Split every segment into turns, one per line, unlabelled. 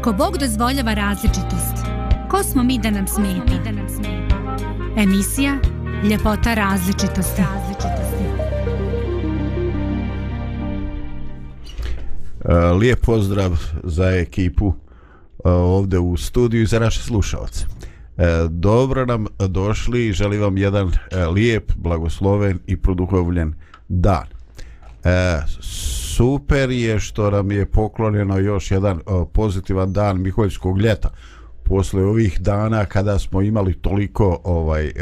Ako Bog dozvoljava različitost, ko smo mi da nam smeti? Emisija Ljepota različitosti. različitosti.
E, lijep pozdrav za ekipu e, ovde u studiju i za naše slušalce. E, dobro nam došli i želim vam jedan lijep, blagosloven i produhovljen dan. E, super je što nam je pokloneno još jedan uh, pozitivan dan Miholjskog ljeta posle ovih dana kada smo imali toliko ovaj uh,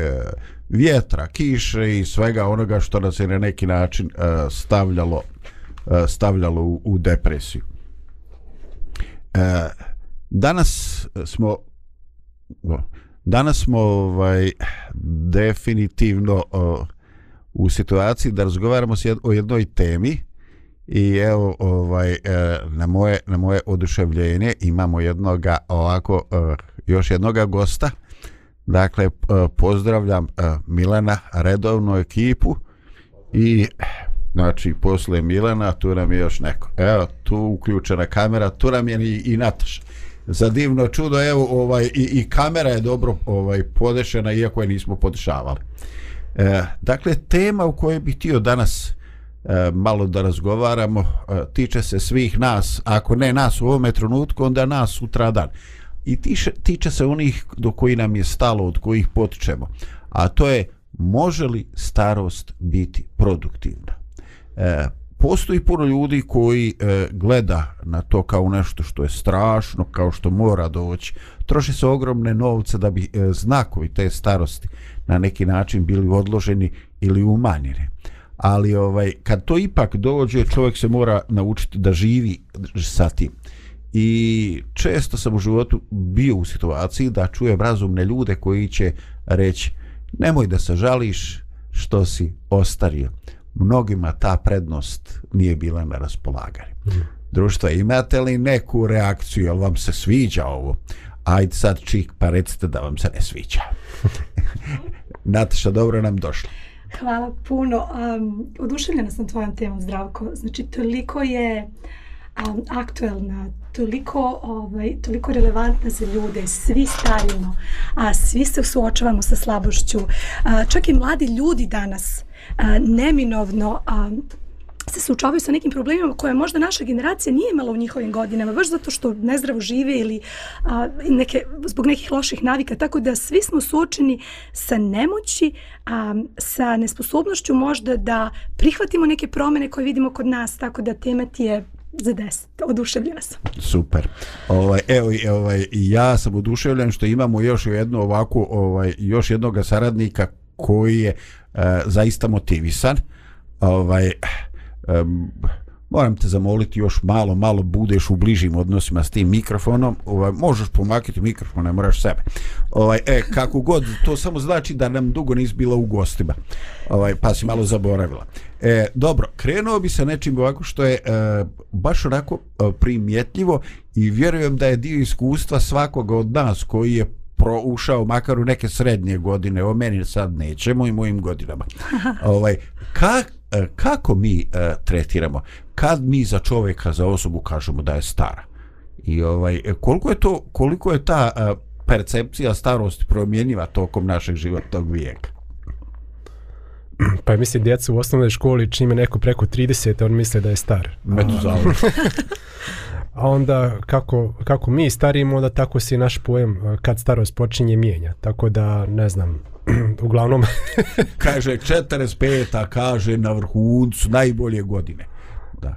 vjetra, kiše i svega onoga što nas je na neki način uh, stavljalo uh, stavljalo u, u depresiju. Uh, danas smo uh, danas smo ovaj definitivno uh, u situaciji da razgovaramo o jednoj temi uh, I evo ovaj e, na moje na moje oduševljenje imamo jednog ovako e, još jednoga gosta. Dakle e, pozdravljam Milena redovnu ekipu i znači posle Milena tu nam je još neko. Evo tu uključena kamera, tu nam je i, i Nataša. Za divno čudo evo ovaj i, i kamera je dobro ovaj podešena iako je nismo podešavali. E, dakle tema u kojoj bih htio danas uh, E, malo da razgovaramo e, tiče se svih nas ako ne nas u ovome trenutku onda nas sutradan i tiče, tiče se onih do koji nam je stalo od kojih potičemo a to je može li starost biti produktivna e, postoji puno ljudi koji e, gleda na to kao nešto što je strašno kao što mora doći troši se ogromne novce da bi e, znakovi te starosti na neki način bili odloženi ili umanjeni ali ovaj kad to ipak dođe čovjek se mora naučiti da živi sa tim i često sam u životu bio u situaciji da čujem razumne ljude koji će reći nemoj da se žališ što si ostario mnogima ta prednost nije bila na raspolaganju mm. društva imate li neku reakciju jel vam se sviđa ovo ajde sad čik pa recite da vam se ne sviđa Nataša dobro nam došlo
Hvala puno. Um, oduševljena sam tvojom temom, Zdravko. Znači, toliko je um, aktuelna, toliko, ovaj, toliko relevantna za ljude, svi stavimo, a svi se suočavamo sa slabošću. Uh, čak i mladi ljudi danas uh, neminovno uh, se sučavaju sa nekim problemima koje možda naša generacija nije imala u njihovim godinama, baš zato što nezdravo žive ili a, neke, zbog nekih loših navika. Tako da svi smo suočeni sa nemoći, a, sa nesposobnošću možda da prihvatimo neke promene koje vidimo kod nas, tako da tema ti je za deset, oduševljena sam.
Super. Ovaj, evo, ovaj, ja sam oduševljen što imamo još jednu ovakvu, ovaj, još jednog saradnika koji je e, zaista motivisan. Ovaj, um, moram te zamoliti još malo, malo budeš u bližim odnosima s tim mikrofonom, ovaj, možeš pomakiti mikrofon, ne moraš sebe. Ovaj, e, kako god, to samo znači da nam dugo nis bila u gostima, ovaj, pa si malo zaboravila. E, dobro, krenuo bi sa nečim ovako što je e, baš onako e, primjetljivo i vjerujem da je dio iskustva svakog od nas koji je proušao makar u neke srednje godine, o meni sad nećemo i mojim godinama. ovaj, kako E, kako mi e, tretiramo kad mi za čovjeka za osobu kažemo da je stara i ovaj e, koliko je to koliko je ta e, percepcija starosti promjenjiva tokom našeg životnog vijeka
Pa mislim, djeca u osnovnoj školi čime neko preko 30, on misle da je star.
Metuzalo. Ono.
a onda kako, kako mi starimo, onda tako se naš pojem eh, kad starost počinje mijenja. Tako da, ne znam, uglavnom...
kaže, 45-a, kaže, na vrhuncu, najbolje godine. Da.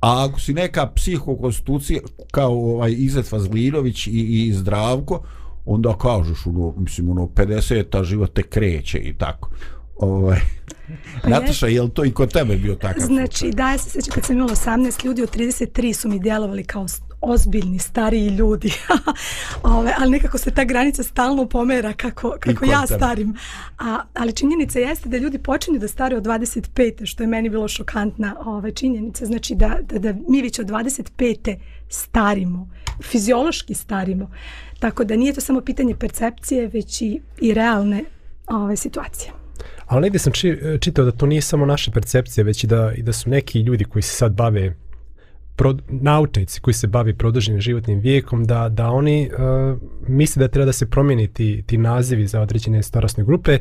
A ako si neka psihokonstitucija kao ovaj Izet Vazlinović i, i Zdravko, onda kažeš, ono, mislim, ono, 50-a život te kreće i tako ovaj, Pa Nataša, je li to i kod tebe bio takav?
Znači, da, ja se sveća kad sam imala 18 ljudi, od 33 su mi djelovali kao ozbiljni, stariji ljudi. Ove, ali nekako se ta granica stalno pomera kako, kako ja starim. A, ali činjenica jeste da ljudi počinju da stare od 25. Što je meni bilo šokantna ove, činjenica. Znači da, da, da mi već od 25. starimo, fiziološki starimo. Tako da nije to samo pitanje percepcije, već i, i realne ove, situacije.
Ali negdje sam či, čitao da to nije samo naša percepcija, već i da, i da su neki ljudi koji se sad bave pro, naučnici koji se bavi produženim životnim vijekom, da, da oni uh, misle da treba da se promijeni ti, ti nazivi za određene starostne grupe,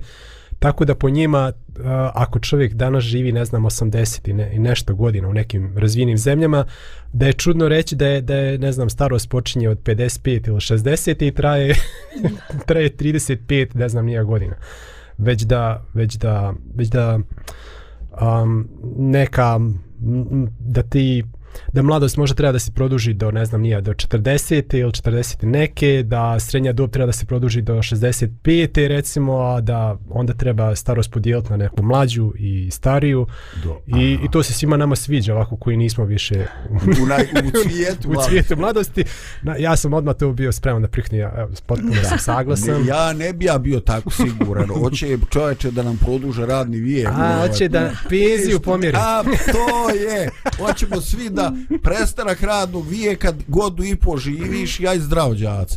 tako da po njima, uh, ako čovjek danas živi, ne znam, 80 i, ne, i nešto godina u nekim razvijenim zemljama, da je čudno reći da je, da je ne znam, starost počinje od 55 ili 60 i traje, traje 35, ne znam, nija godina. Uh, već da već da već da um, neka da ti da mladost možda treba da se produži do ne znam nije do 40. ili 40. neke, da srednja dob treba da se produži do 65. recimo, a da onda treba starost podijeliti na neku mlađu i stariju. Do, I, I to se svima nama sviđa, ovako koji nismo više u, naj, u, cvijetu, u cvijetu mladosti. Na, ja sam odmah to bio spreman da prihni, ja potpuno sam saglasan.
Ne, ja ne bi ja bio tako siguran. Hoće čovječe da nam produže radni vijek.
A, ovaj. hoće ovaj, da penziju pomjeri. A,
to je. Hoćemo svi da prestanak radnog vijeka godu i poživiš, ja i zdrav džac.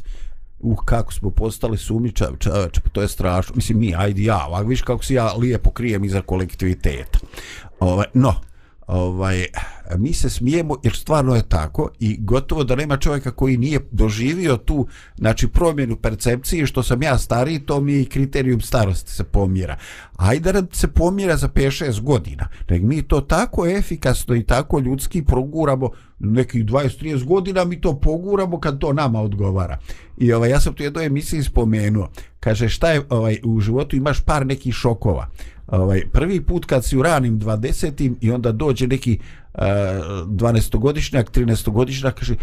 Uh, kako smo postali sumničavi čoveče, pa to je strašno. Mislim, mi, ajde ja, ovak, viš kako se ja lijepo krijem iza kolektiviteta. Ovaj, no, ovaj, mi se smijemo jer stvarno je tako i gotovo da nema čovjeka koji nije doživio tu znači promjenu percepcije što sam ja stariji to mi je kriterijum starosti se pomjera ajde da se pomjera za 5-6 godina nek mi to tako efikasno i tako ljudski proguramo nekih 20-30 godina mi to poguramo kad to nama odgovara i ovaj, ja sam tu jednoj emisiji spomenuo kaže šta je ovaj, u životu imaš par nekih šokova ovaj, prvi put kad si u ranim 20-im i onda dođe neki uh, 12-godišnjak, 13-godišnjak, kaže,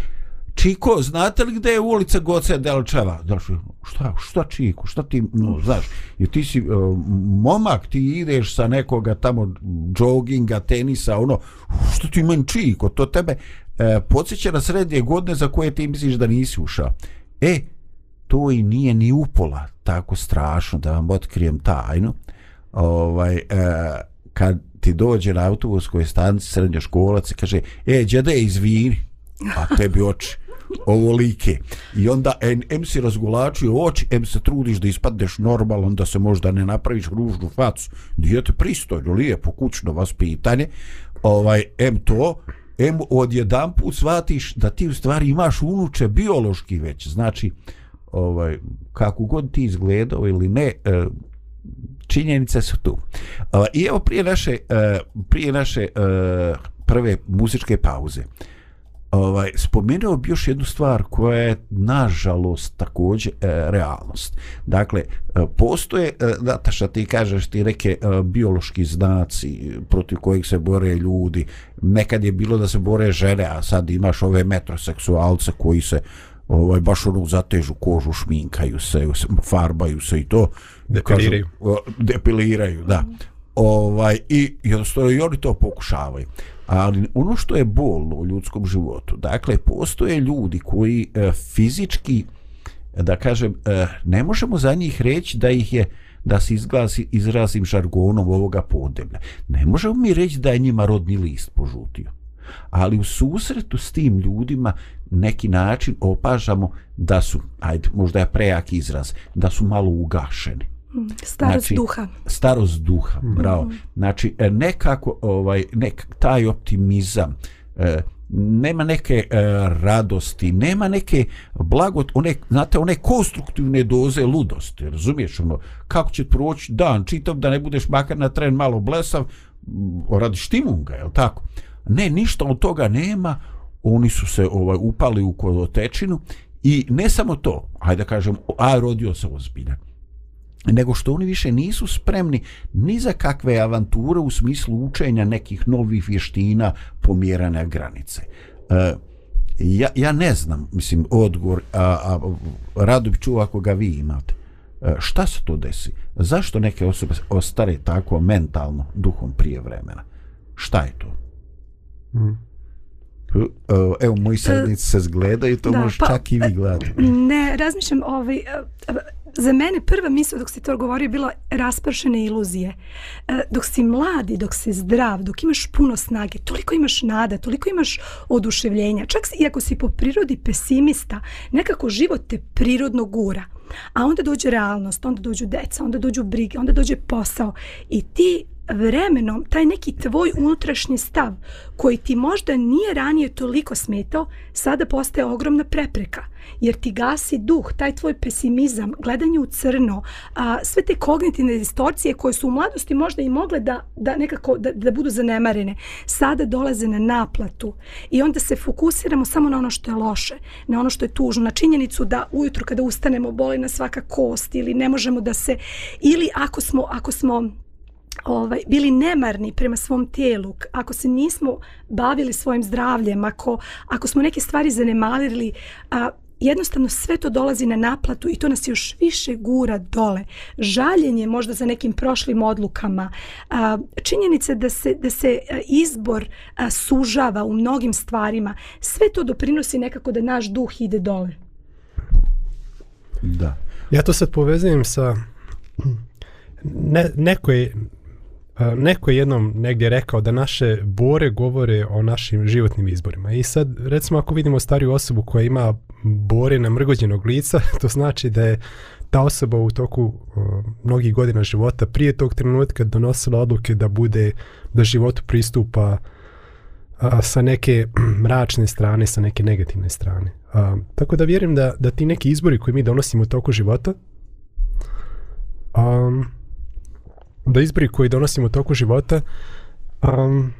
Čiko, znate li gde je ulica Goce Delčeva? Znaš, šta, šta Čiko, šta ti, no, znaš, je ti si uh, momak, ti ideš sa nekoga tamo džoginga, tenisa, ono, što ti imam Čiko, to tebe uh, podsjeća na srednje godine za koje ti misliš da nisi ušao. E, to i nije ni upola tako strašno da vam otkrijem tajnu. Ovaj, uh, kad ti dođe na autobuskoj stanici srednja škola i kaže, e, džede, izvini, a tebi oči ovo like. I onda en, em si razgulačio oči, em se trudiš da ispadneš normalno, da se možda ne napraviš ružnu facu. Dijete pristojno, lijepo, kućno vas pitanje. Ovaj, em to, em odjedan put shvatiš da ti u stvari imaš unuče biološki već. Znači, ovaj, kako god ti izgledao ili ne, eh, činjenice su tu. I evo prije naše, e, prije naše e, prve muzičke pauze, ovaj, spomenuo bi još jednu stvar koja je nažalost također e, realnost. Dakle, postoje, Nataša, ti kažeš ti neke biološki znaci protiv kojih se bore ljudi, nekad je bilo da se bore žene, a sad imaš ove metroseksualce koji se ovaj baš ono zatežu kožu, šminkaju se, farbaju se i to
depiliraju.
Kažu, depiliraju, da. Ovaj i jednostavno i oni to pokušavaju. Ali ono što je bolno u ljudskom životu, dakle postoje ljudi koji e, fizički da kažem e, ne možemo za njih reći da ih je da se izglasi izrazim žargonom ovoga podeblja. Ne možemo mi reći da je njima rodni list požutio ali u susretu s tim ljudima neki način opažamo da su, ajde, možda je prejak izraz, da su malo ugašeni.
Mm, starost znači, duha.
Starost duha, mhm. bravo. Mm -hmm. Znači, e, nekako ovaj, nek, taj optimizam, e, nema neke e, radosti, nema neke blagot, one, znate, one konstruktivne doze ludosti, razumiješ ono, kako će proći dan, čitav da ne budeš makar na tren malo blesav, radiš timunga, je tako? Mm ne, ništa od toga nema, oni su se ovaj upali u kolotečinu i ne samo to, ajde da kažem, a rodio se ozbiljan, nego što oni više nisu spremni ni za kakve avanture u smislu učenja nekih novih vještina pomjerane granice. E, ja, ja ne znam, mislim, odgovor, a, a rado bi čuo ako ga vi imate. E, šta se to desi? Zašto neke osobe ostare tako mentalno, duhom prije vremena? Šta je to? Mm. Eh, evo, moji srednici se zgledaju, to da, možeš pa, čak i vi e, gledati.
Ne, razmišljam, ovaj, e, za mene prva misla dok si to govorio bila raspršene iluzije. E, dok si mladi, dok si zdrav, dok imaš puno snage, toliko imaš nada, toliko imaš oduševljenja. Čak i ako si po prirodi pesimista, nekako život te prirodno gura. A onda dođe realnost, onda dođu deca, onda dođu brige, onda dođe posao i ti vremenom taj neki tvoj unutrašnji stav koji ti možda nije ranije toliko smetao, sada postaje ogromna prepreka. Jer ti gasi duh, taj tvoj pesimizam, gledanje u crno, a, sve te kognitivne distorcije koje su u mladosti možda i mogle da, da nekako da, da budu zanemarene, sada dolaze na naplatu. I onda se fokusiramo samo na ono što je loše, na ono što je tužno, na činjenicu da ujutru kada ustanemo boli na svaka kost ili ne možemo da se... Ili ako smo, ako smo ovaj, bili nemarni prema svom tijelu, ako se nismo bavili svojim zdravljem, ako, ako smo neke stvari zanemalirili, a, jednostavno sve to dolazi na naplatu i to nas još više gura dole. Žaljenje možda za nekim prošlim odlukama, a, činjenice da se, da se izbor a, sužava u mnogim stvarima, sve to doprinosi nekako da naš duh ide dole.
Da.
Ja to sad povezujem sa ne, neko je, Neko je jednom negdje rekao da naše bore govore o našim životnim izborima. I sad, recimo, ako vidimo stariju osobu koja ima bore na mrgođenog lica, to znači da je ta osoba u toku mnogih godina života prije tog trenutka donosila odluke da bude, da životu pristupa a, sa neke mračne strane, sa neke negativne strane. A, tako da vjerujem da, da ti neki izbori koji mi donosimo u toku života, um, da izbori koji donosimo u toku života um,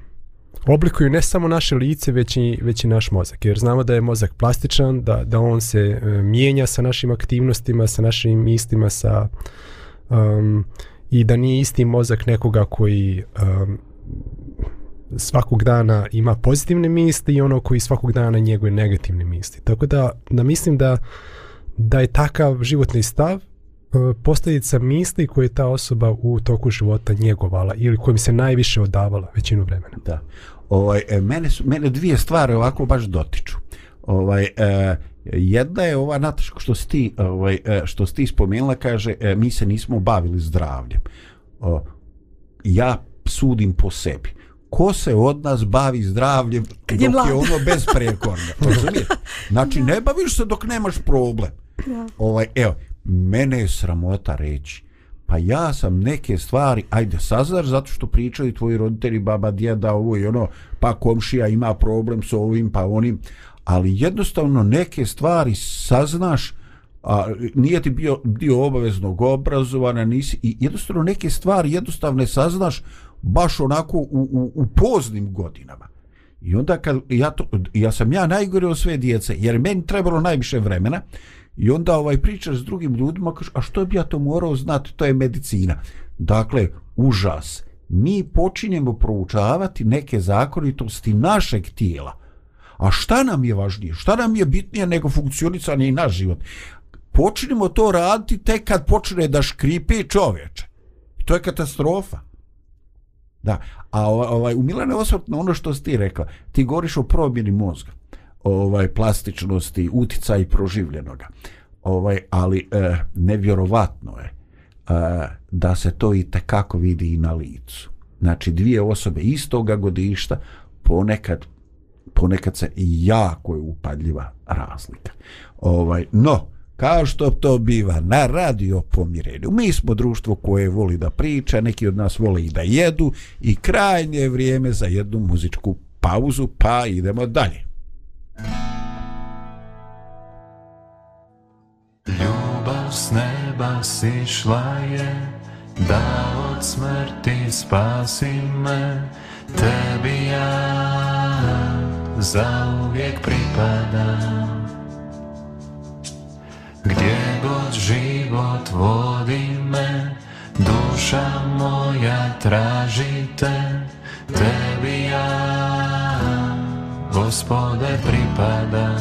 oblikuju ne samo naše lice, već i, već i naš mozak. Jer znamo da je mozak plastičan, da, da on se e, mijenja sa našim aktivnostima, sa našim mislima, sa, um, i da nije isti mozak nekoga koji um, svakog dana ima pozitivne misli i ono koji svakog dana njegove negativne misli. Tako da, da mislim da, da je takav životni stav posljedica misli koje je ta osoba u toku života njegovala ili kojim se najviše odavala većinu vremena.
Da. Ovaj, e, mene, su, mene dvije stvari ovako baš dotiču. Ovaj, eh, jedna je ova Nataška što si ti, ovaj, eh, što si ti spomenula, kaže eh, mi se nismo bavili zdravljem. O, ja sudim po sebi. Ko se od nas bavi zdravljem kad dok je, je ono bezprekorno? Razumijete? Znači, ne baviš se dok nemaš problem. Ja. Ovaj, evo, mene je sramota reći. Pa ja sam neke stvari, ajde sazar, zato što pričali tvoji roditelji, baba, djeda, ovo i ono, pa komšija ima problem s ovim, pa onim. Ali jednostavno neke stvari saznaš, a, nije ti bio, bio obaveznog obrazovana, nisi, i jednostavno neke stvari jednostavne saznaš baš onako u, u, u poznim godinama. I onda kad ja, to, ja sam ja najgore od sve djece, jer meni trebalo najviše vremena, I onda ovaj pričaš s drugim ljudima, kaš, a što bi ja to morao znati, to je medicina. Dakle, užas. Mi počinjemo proučavati neke zakonitosti našeg tijela. A šta nam je važnije? Šta nam je bitnije nego funkcionisanje i naš život? Počinimo to raditi tek kad počne da škripi čovječe. To je katastrofa. Da, a ovaj, ovaj u Milane osvrtno ono što si ti rekla, ti govoriš o promjeni mozga ovaj plastičnosti uticaj proživljenoga ovaj ali eh, nevjerovatno je eh, da se to i te kako vidi i na licu znači dvije osobe istoga godišta ponekad ponekad se jako je upadljiva razlika ovaj no kao što to biva na radio pomirenju. Mi smo društvo koje voli da priča, neki od nas vole i da jedu i krajnje vrijeme za jednu muzičku pauzu, pa idemo dalje.
Ljubav s neba sišla je, da od smrti spasi me, tebi ja zauvijek pripadam. Gdje god život vodi me, duša moja traži te, tebi ja zauvijek pripadam gospode pripada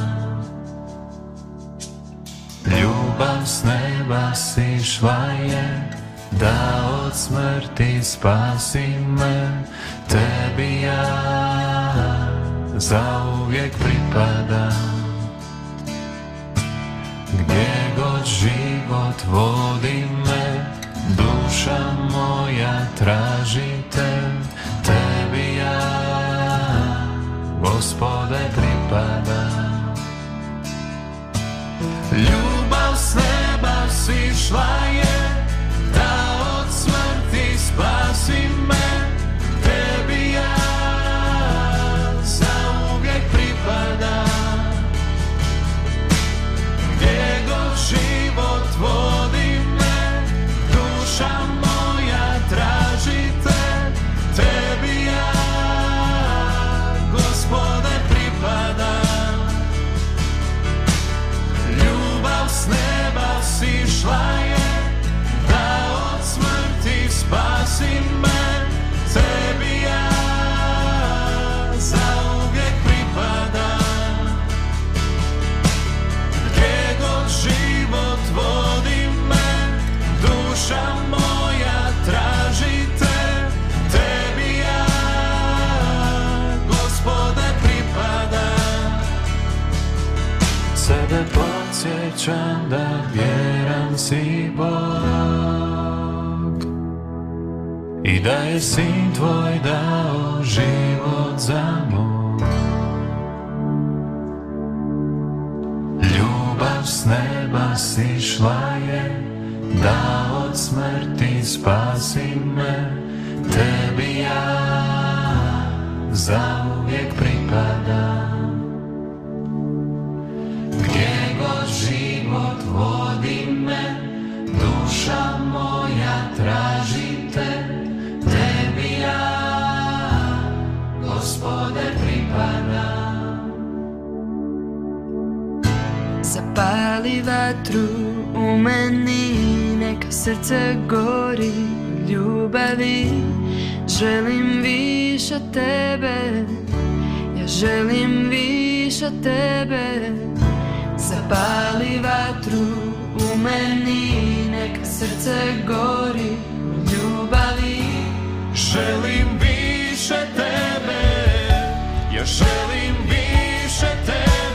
Ljubav s neba sišla je Da od smrti spasi me Tebi ja zauvijek pripada Gdje god život vodi me Duša moja traži tebe gospode pripada Ljubav s neba sišla je I da je sin tvoj dao život za moj Ljubav s neba sišla je Da od smrti spasi me Tebi ja zauvijek pripadam Gdje god život vodi me Duša moja traži gospode pripada Zapali vatru u meni Neka srce gori ljubavi Želim više tebe Ja želim više tebe Zapali vatru u meni Neka srce gori ljubavi Želim više tebe želim više te.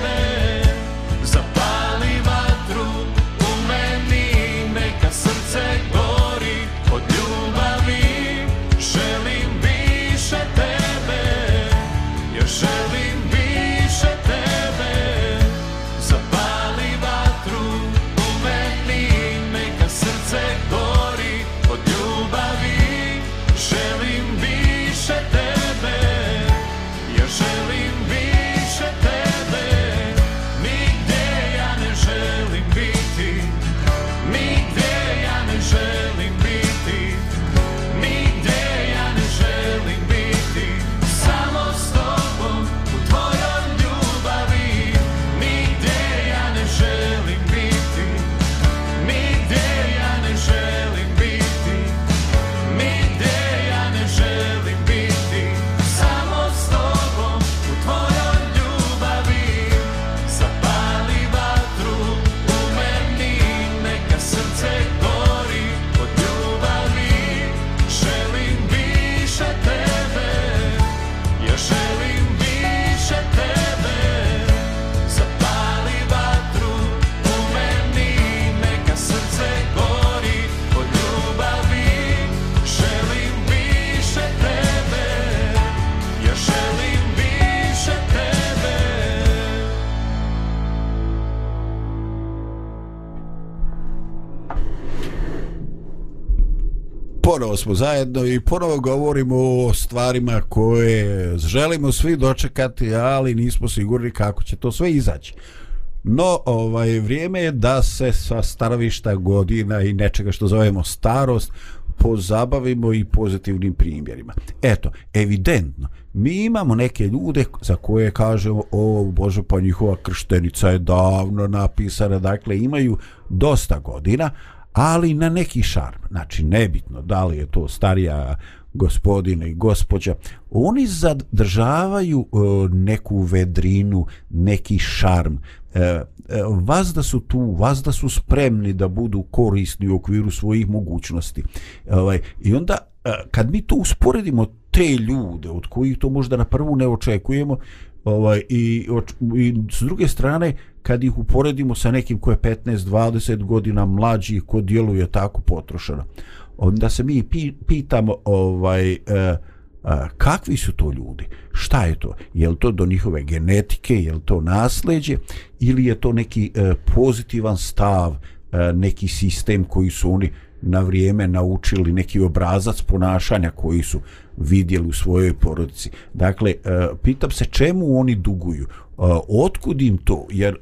ponovo smo zajedno i ponovo govorimo o stvarima koje želimo svi dočekati, ali nismo sigurni kako će to sve izaći. No, ovaj vrijeme je da se sa staravišta godina i nečega što zovemo starost pozabavimo i pozitivnim primjerima. Eto, evidentno, mi imamo neke ljude za koje kažemo, o Bože, pa njihova krštenica je davno napisana, dakle, imaju dosta godina, ali na neki šarm. Znači, nebitno da li je to starija gospodine i gospođa, oni zadržavaju e, neku vedrinu, neki šarm. E, e, vas da su tu, vas da su spremni da budu korisni u okviru svojih mogućnosti. E, I onda, e, kad mi to usporedimo te ljude od kojih to možda na prvu ne očekujemo, ovaj, i, oč, i s druge strane kad ih uporedimo sa nekim ko je 15-20 godina mlađi ko djeluje tako potrošeno onda se mi pi, pitamo ovaj, e, a, e, kakvi su to ljudi šta je to je li to do njihove genetike je li to nasljeđe ili je to neki e, pozitivan stav e, neki sistem koji su oni na vrijeme naučili neki obrazac ponašanja koji su vidjeli u svojoj porodici. Dakle, e, pitam se čemu oni duguju, e, otkud im to, jer e,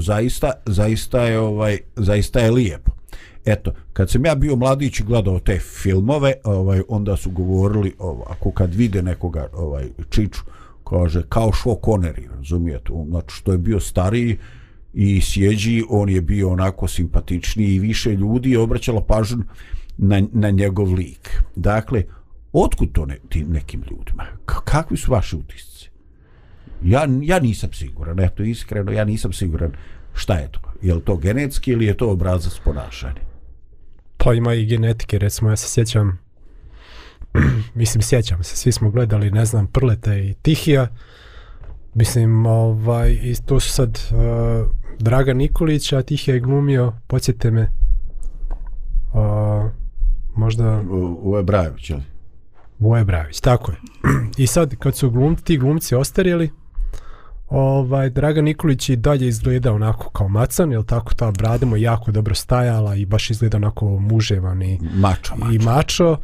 zaista, zaista, je, ovaj, zaista je lijepo. Eto, kad sam ja bio mladić i gledao te filmove, ovaj onda su govorili, ovako kad vide nekoga ovaj čiču, kaže kao Sean Connery, razumijete, znači što je bio stariji, i sjeđi, on je bio onako simpatičniji i više ljudi je obraćalo pažnju na, na njegov lik. Dakle, otkud to ne, tim nekim ljudima? K kakvi su vaši utisci? Ja, ja nisam siguran, eto iskreno, ja nisam siguran šta je to. Je li to genetski ili je to obrazac ponašanja?
Pa ima i genetike, recimo ja se sjećam, mislim sjećam se, svi smo gledali, ne znam, Prlete i Tihija, Mislim, ovaj, i to su sad, uh, Draga Nikolić, a tih je glumio, podsjete me, a, možda...
Uve Brajević, ali?
Voje Bravić, tako je. I sad, kad su glum, ti glumci ostarili, ovaj, Draga Nikolić i dalje izgleda onako kao macan, jel tako, ta brada mu jako dobro stajala i baš izgleda onako muževan i
mačo,
mačo. I mačo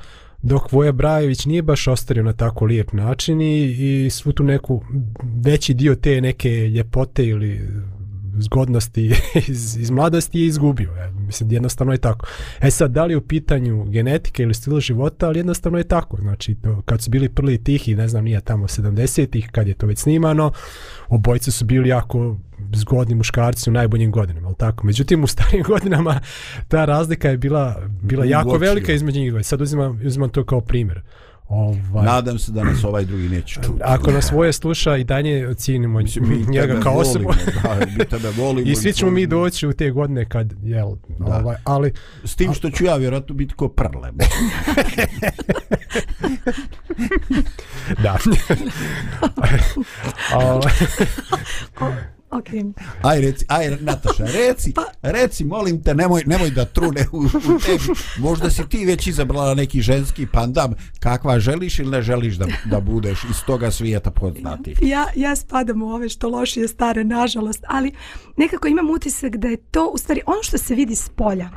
dok Voja Brajević nije baš ostario na tako lijep način i, i svu tu neku veći dio te neke ljepote ili zgodnosti iz, iz mladosti je izgubio. Mislim, jednostavno je tako. E sad, da li u pitanju genetike ili stila života, ali jednostavno je tako. Znači, to, kad su bili prli tih i ne znam, nije tamo 70-ih, kad je to već snimano, obojice su bili jako zgodni muškarci u najboljim godinama, al tako. Međutim u starim godinama ta razlika je bila bila jako Uočio. velika između njih dvoje. Sad uzimam uzimam to kao primjer. Uh,
Ovaj. Nadam se da nas ovaj drugi neće čuti.
Ako nas svoje sluša i danje cijenimo Mislim, mi njega kao osobu. Volimo,
da, mi tebe
volimo. I svi ćemo mi doći u te godine kad, jel, da. ovaj, ali...
S tim što ću ja vjerojatno biti ko prle.
da.
Ovaj.
Ok. Aj reci, aj Nataša, reci, pa... reci, molim te, nemoj, nemoj da trune u, u tebi. Možda si ti već izabrala neki ženski pandam. Kakva želiš ili ne želiš da, da budeš iz toga svijeta poznati?
Ja, ja spadam u ove što lošije stare, nažalost, ali nekako imam utisak da je to, u stvari, ono što se vidi s polja.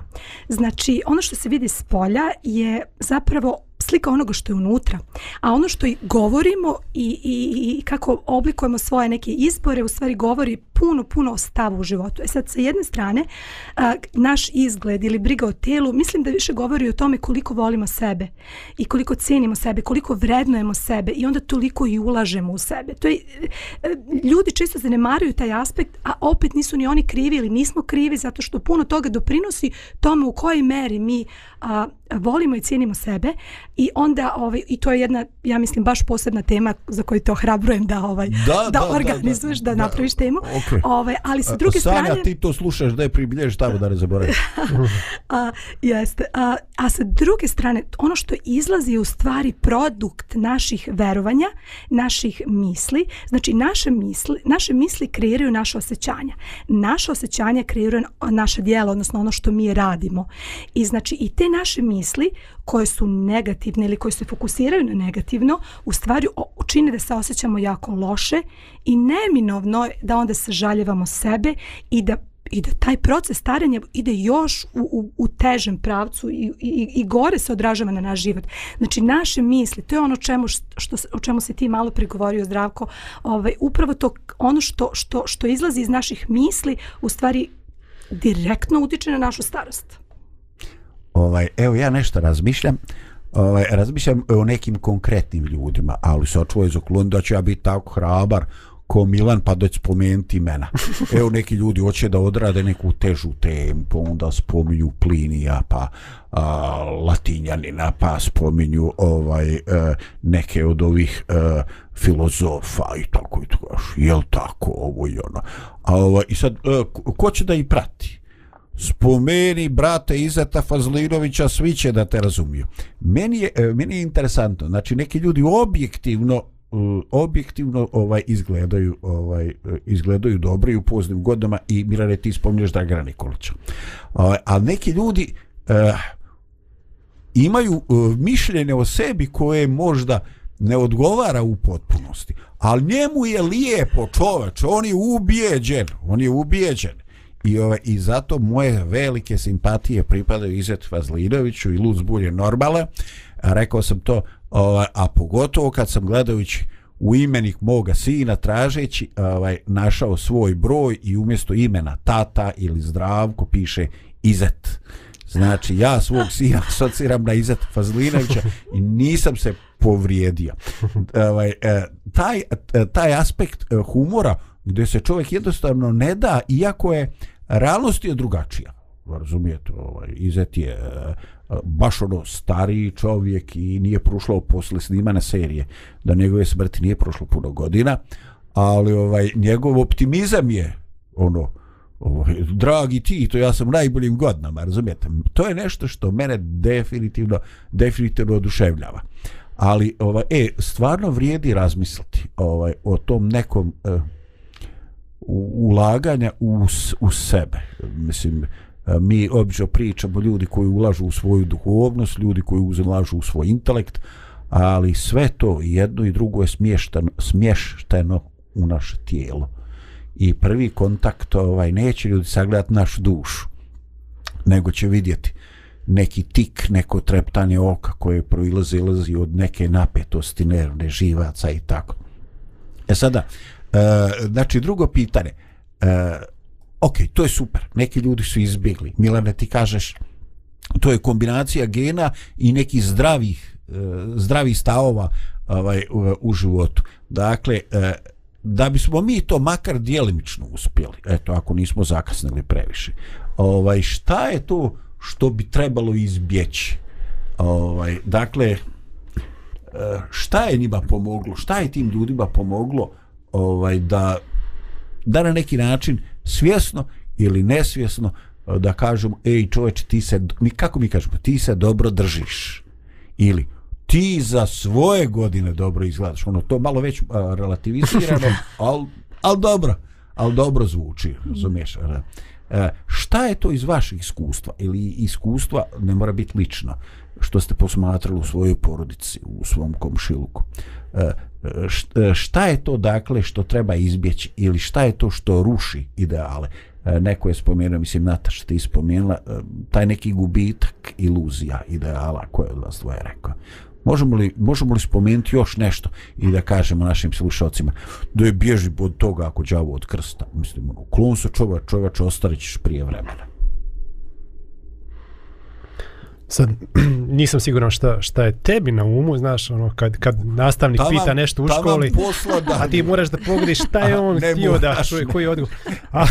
Znači, ono što se vidi s polja je zapravo slika onoga što je unutra. A ono što govorimo i, i, i kako oblikujemo svoje neke izbore u stvari govori puno, puno o stavu u životu. E sad, sa jedne strane, a, naš izgled ili briga o telu, mislim da više govori o tome koliko volimo sebe i koliko cenimo sebe, koliko vrednujemo sebe i onda toliko i ulažemo u sebe. To je, e, ljudi često zanemaruju taj aspekt, a opet nisu ni oni krivi ili nismo krivi zato što puno toga doprinosi tome u kojoj meri mi a, volimo i cijenimo sebe i onda ovaj i to je jedna ja mislim baš posebna tema za koju te ohrabrujem da ovaj da, da, da organizuješ da, da, da, da napraviš temu. Okay. Ovaj ali sa druge Sanja, strane
ti to slušaš da je približiš tamo da ne zaboraviš. a
jeste a, a sa druge strane ono što izlazi je u stvari produkt naših verovanja, naših misli, znači naše misli, naše misli kreiraju naše osjećanja. Naše osjećanja kreiraju naša djela, odnosno ono što mi radimo. I znači i te naše misli misli koje su negativne ili koje se fokusiraju na negativno, u stvari učine da se osjećamo jako loše i neminovno da onda sažaljevamo sebe i da i da taj proces starenja ide još u, u, u težem pravcu i, i, i gore se odražava na naš život. Znači naše misli, to je ono čemu, što, što, o čemu se ti malo pregovorio zdravko, ovaj, upravo to ono što, što, što izlazi iz naših misli u stvari direktno utiče na našu starost
ovaj, evo ja nešto razmišljam, ovaj, razmišljam o nekim konkretnim ljudima, ali se očuvaju za klon da ću ja biti tako hrabar ko Milan pa da ću spomenuti imena. Evo neki ljudi hoće da odrade neku težu temu, pa onda spominju Plinija, pa a, Latinjanina, pa spominju ovaj, e, neke od ovih e, filozofa i tako i tako. Jel tako ovo i ono? A, ovaj, I sad, e, ko će da ih prati? spomeni brate Izeta Fazlinovića, svi će da te razumiju. Meni je, e, meni je interesantno, znači neki ljudi objektivno e, objektivno ovaj izgledaju ovaj e, izgledaju dobro i u poznim godinama i Mirare ti spomnješ Dragana Nikolića. Ovaj, a neki ljudi eh, imaju eh, mišljenje o sebi koje možda ne odgovara u potpunosti, ali njemu je lijepo čovač, on je ubijeđen, on je ubijeđen. I, ovaj, I zato moje velike simpatije pripadaju Izet Vazlinoviću i Luz Bulje Normala. Rekao sam to, ovaj, a pogotovo kad sam gledajući u imenik moga sina tražeći ovaj, našao svoj broj i umjesto imena tata ili zdravko piše Izet. Znači, ja svog sina asociram na Izet Fazlinovića i nisam se povrijedio. Ovaj, e, taj, e, taj aspekt e, humora gdje se čovjek jednostavno ne da, iako je uh, realnost je drugačija razumijete ovaj izet je e, e, baš ono stari čovjek i nije prošlo posle snimane serije da njegove smrti nije prošlo puno godina ali ovaj njegov optimizam je ono ovaj, dragi ti to ja sam u najboljim godinama razumijete to je nešto što mene definitivno definitivno oduševljava ali ovaj e stvarno vrijedi razmisliti ovaj o tom nekom eh, ulaganja u, u sebe. Mislim, e, mi obično pričamo ljudi koji ulažu u svoju duhovnost, ljudi koji ulažu u svoj intelekt, ali sve to jedno i drugo je smješteno, smješteno u naše tijelo. I prvi kontakt ovaj, neće ljudi sagledati našu dušu, nego će vidjeti neki tik, neko treptanje oka koje proilazi, ilazi od neke napetosti nervne živaca i tako. E sada, E, znači drugo pitanje e, ok, to je super neki ljudi su izbjegli Milane ti kažeš to je kombinacija gena i nekih zdravih e, zdravih stavova ovaj, u, u životu dakle e, da bismo mi to makar djelimično uspjeli eto ako nismo zakasnili previše ovaj, šta je to što bi trebalo izbjeći ovaj, dakle e, šta je njima pomoglo šta je tim ljudima pomoglo ovaj da da na neki način svjesno ili nesvjesno eh, da kažemo ej čovječe ti se mi kako mi kažemo ti se dobro držiš ili ti za svoje godine dobro izgledaš ono to malo već a, eh, relativizirano al, al dobro al dobro zvuči razumiješ e, šta je to iz vaših iskustva ili iskustva ne mora biti lično što ste posmatrali u svojoj porodici u svom komšiluku e, E, šta je to dakle što treba izbjeći ili šta je to što ruši ideale e, neko je spomenuo, mislim Nataša ti spomenula e, taj neki gubitak iluzija ideala koje od vas dvoje rekao možemo li, možemo li spomenuti još nešto i da kažemo našim slušalcima da je bježi od toga ako đavo od krsta mislim, ono, klon se čovač, čovač ostarećeš prije vremena
Sad, nisam siguran šta, šta je tebi na umu, znaš, ono, kad, kad nastavnik
ta
pita nešto u školi, posla a ti moraš da pogledaš šta je on ne htio moraš, da čuje, koji je odgovor. A,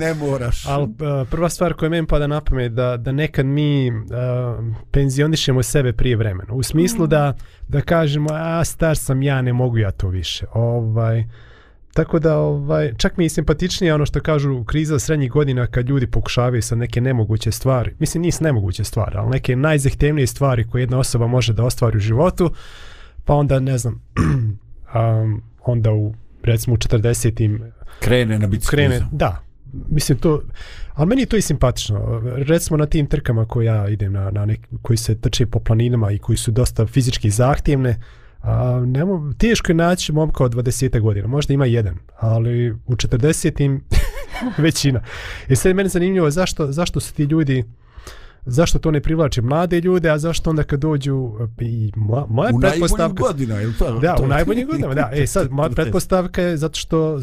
ne moraš.
Ali prva stvar koja meni pada na pamet da, da nekad mi a, penzionišemo sebe prije vremena. U smislu mm. da, da kažemo, a star sam ja, ne mogu ja to više. Ovaj, a, Tako da ovaj, čak mi je simpatičnije ono što kažu kriza srednjih godina kad ljudi pokušavaju sa neke nemoguće stvari. Mislim, nis nemoguće stvari, ali neke najzahtjevnije stvari koje jedna osoba može da ostvari u životu, pa onda, ne znam, um, onda u, recimo, u 40-im...
Krene na bicikliza. Krene,
da. Mislim, to... Ali meni je to i simpatično. Recimo na tim trkama koja ja idem, na, na nek, koji se trče po planinama i koji su dosta fizički zahtjevne, uh, A, nemo, teško je naći momka od 20. godina, možda ima jedan, ali u 40. većina. I e sad je meni zanimljivo zašto, zašto su ti ljudi, uh, zašto to ne privlači mlade ljude, a zašto onda kad dođu e, i moja
u
pretpostavka... Godina, je
to,
da, to u najboljih godina, da. E sad, moja pretpostavka je zato što, e,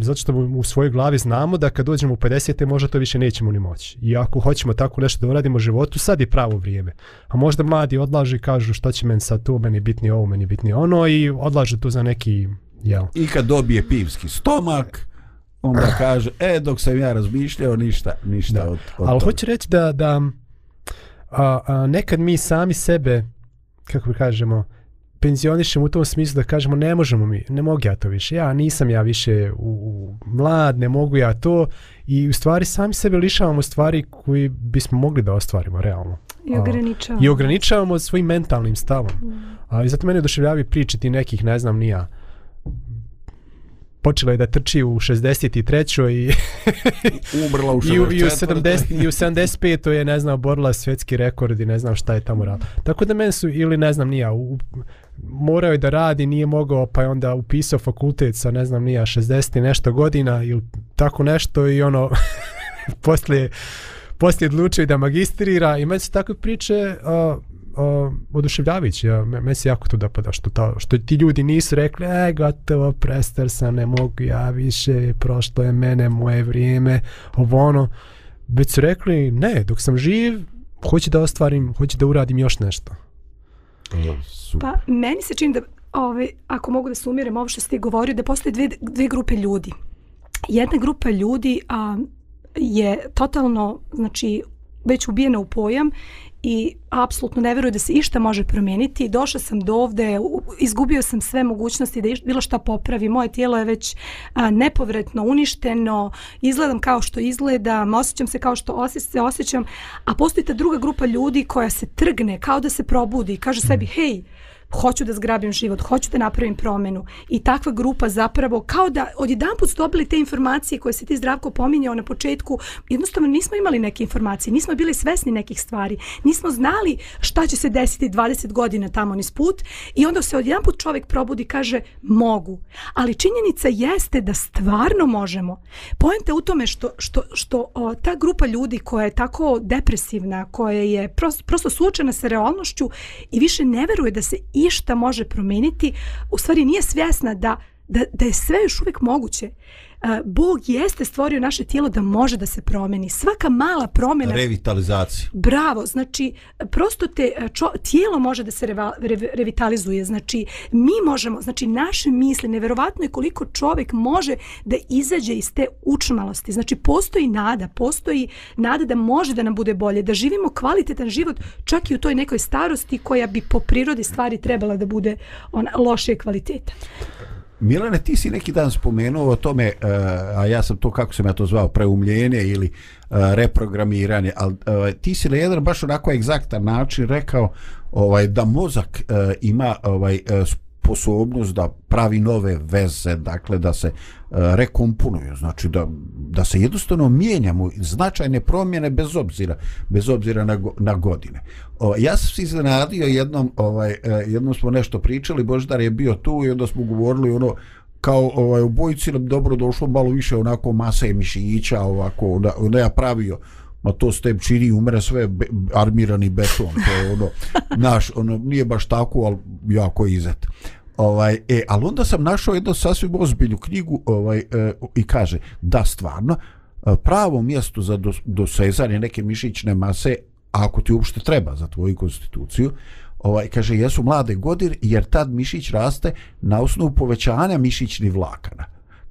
zato što u svojoj glavi znamo da kad dođemo u 50. možda to više nećemo ni moći. I ako hoćemo tako nešto da uradimo u životu, sad je pravo vrijeme. A možda mladi odlaže i kažu šta će meni sad to, meni bitni ovo, meni bitni ono i odlaže to za neki... Jel.
I kad dobije pivski stomak... E, onda kaže, e, dok sam ja razmišljao, ništa, ništa da. od, od
Ali
hoću
reći da, da a, a, nekad mi sami sebe, kako bi kažemo, penzionišem u tom smislu da kažemo ne možemo mi, ne mogu ja to više, ja nisam ja više u, u mlad, ne mogu ja to i u stvari sami sebe lišavamo stvari koji bismo mogli da ostvarimo realno.
I ograničavamo. A,
I ograničavamo svojim mentalnim stavom. Mm. A, I zato mene doševljavi priče ti nekih, ne znam, nija. ja počela je da trči u 63. i
umrla u 64.
I, i, u 70, i u 75. je ne znam borila svjetski rekord i ne znam šta je tamo radila. Tako da meni su ili ne znam nija u, morao je da radi, nije mogao, pa je onda upisao fakultet sa ne znam nija 60 i nešto godina ili tako nešto i ono poslije poslije odlučio da magistrira i meni su takve priče uh, uh, oduševljavajući. Ja, me, me se jako to dopada što, ta, što ti ljudi nisu rekli, e, gotovo, prester sam, ne mogu ja više, prošlo je mene, moje vrijeme, ovo ono. Već su rekli, ne, dok sam živ, hoću da ostvarim, hoću da uradim još nešto.
Ja, e, super. Pa, meni se čini da, ovaj, ako mogu da sumirem ovo što ste govorio, da postoje dve, dve grupe ljudi. Jedna grupa ljudi a, je totalno, znači, već ubijena u pojam i apsolutno ne veruju da se išta može promijeniti. Došla sam do ovde, izgubio sam sve mogućnosti da bilo šta popravi. Moje tijelo je već a, nepovretno uništeno, izgledam kao što izgledam, osjećam se kao što se osjećam, a postoji ta druga grupa ljudi koja se trgne, kao da se probudi i kaže sebi, hej, hmm hoću da zgrabim život, hoću da napravim promenu i takva grupa zapravo kao da odjedan put stopili te informacije koje se ti zdravko pominjao na početku jednostavno nismo imali neke informacije nismo bili svesni nekih stvari nismo znali šta će se desiti 20 godina tamo niz put i onda se odjedan put čovjek probudi kaže mogu ali činjenica jeste da stvarno možemo pojente u tome što, što, što o, ta grupa ljudi koja je tako depresivna koja je prost, prosto suočena sa realnošću i više ne veruje da se i išta može promijeniti, u stvari nije svjesna da, da, da je sve još uvijek moguće. Bog jeste stvorio naše tijelo da može da se promeni. Svaka mala promjena... Revitalizacija. Bravo, znači, prosto te, e, čo, tijelo može da se reva, re, revitalizuje. Znači, mi možemo, znači, naše misli, neverovatno je koliko čovek može da izađe iz te učmalosti. Znači, postoji nada, postoji nada da može da nam bude bolje, da živimo kvalitetan život, čak i u toj nekoj starosti koja bi po prirodi stvari trebala da bude ona, lošije kvaliteta.
Milane, ti si neki dan spomenuo o tome, e, a ja sam to, kako sam ja to zvao, preumljenje ili e, reprogramiranje, ali e, ti si na jedan baš onako egzaktan način rekao ovaj da mozak ima ovaj sposobnost da pravi nove veze, dakle da se e, rekomponuju, znači da, da se jednostavno mijenjamo značajne promjene bez obzira, bez obzira na, na godine. O, ja sam se iznenadio jednom, ovaj, e, jednom smo nešto pričali, Boždar je bio tu i onda smo govorili ono, kao ovaj, u bojici nam dobro došlo malo više onako mase mišića ovako, onda, onda ja pravio ma to step čini umre sve armirani beton to je ono naš ono nije baš tako al jako izet ovaj e al onda sam našao jednu sasvim ozbiljnu knjigu ovaj e, i kaže da stvarno pravo mjesto za do, dosezanje neke mišićne mase ako ti uopšte treba za tvoju konstituciju ovaj kaže jesu mlade godine jer tad mišić raste na osnovu povećanja mišićnih vlakana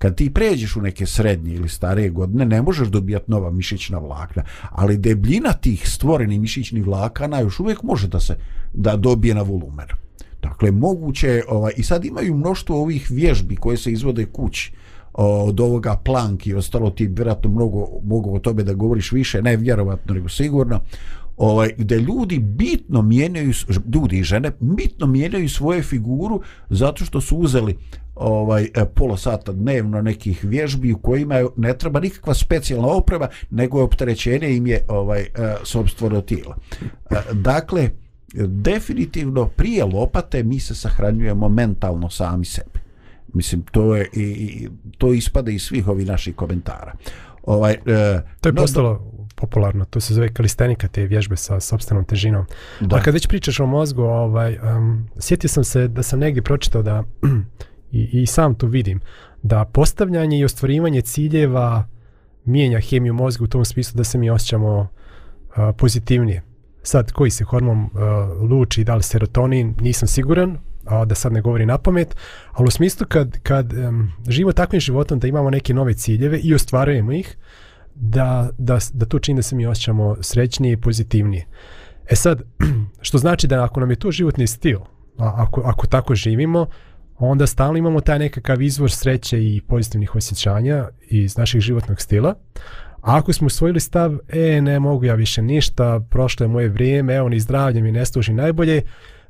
kad ti pređeš u neke srednje ili stare godine, ne možeš dobijati nova mišićna vlakna, ali debljina tih stvorenih mišićnih vlakana još uvijek može da se da dobije na volumen. Dakle, moguće, ovaj, i sad imaju mnoštvo ovih vježbi koje se izvode kući, od ovoga plank i ostalo ti vjerojatno mnogo mogu o tome da govoriš više, ne vjerovatno nego sigurno, ovaj, gde ljudi bitno mijenjaju, ljudi i žene bitno mijenjaju svoje figuru zato što su uzeli ovaj e, pola sata dnevno nekih vježbi u kojima ne treba nikakva specijalna oprema, nego je opterećenje im je ovaj e, sobstvo tijela. E, dakle, definitivno prije lopate mi se sahranjujemo mentalno sami sebe. Mislim, to je i, to ispada iz svih ovih naših komentara.
Ovaj, to je no, postalo popularno, to se zove kalistenika te vježbe sa sobstvenom težinom. Da. A kad već pričaš o mozgu, ovaj, um, sjetio sam se da sam negdje pročitao da i, i sam to vidim, da postavljanje i ostvarivanje ciljeva mijenja hemiju mozga u tom smislu da se mi osjećamo uh, pozitivnije. Sad, koji se hormon uh, luči, da li serotonin, nisam siguran, uh, da sad ne govori na pamet, ali u smislu kad, kad um, živimo takvim životom da imamo neke nove ciljeve i ostvarujemo ih, da, da, da to čini da se mi osjećamo srećnije i pozitivnije. E sad, što znači da ako nam je to životni stil, a, ako, ako tako živimo, onda stalno imamo taj nekakav izvor sreće i pozitivnih osjećanja iz našeg životnog stila. A ako smo usvojili stav, e, ne mogu ja više ništa, prošlo je moje vrijeme, evo ni zdravlje mi ne služi najbolje,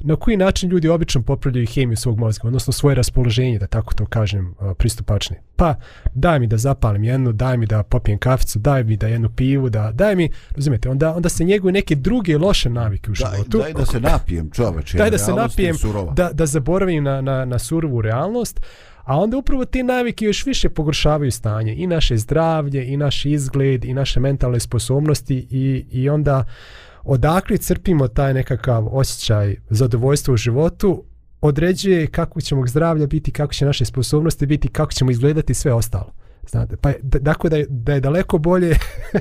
na koji način ljudi obično popravljaju hemiju svog mozga, odnosno svoje raspoloženje, da tako to kažem, pristupačni. Pa, daj mi da zapalim jednu, daj mi da popijem kaficu, daj mi da jednu pivu, da, daj mi, razumijete, onda, onda se njeguju neke druge loše navike u životu.
Daj, daj da se napijem, čoveče, daj
da
se napijem,
da, da zaboravim na, na, na surovu realnost, A onda upravo te navike još više pogoršavaju stanje i naše zdravlje i naš izgled i naše mentalne sposobnosti i, i onda uh, odakle crpimo taj nekakav osjećaj zadovoljstva u životu određuje kako ćemo zdravlja biti, kako će naše sposobnosti biti, kako ćemo izgledati sve ostalo. Znate, pa dakle da, da je daleko bolje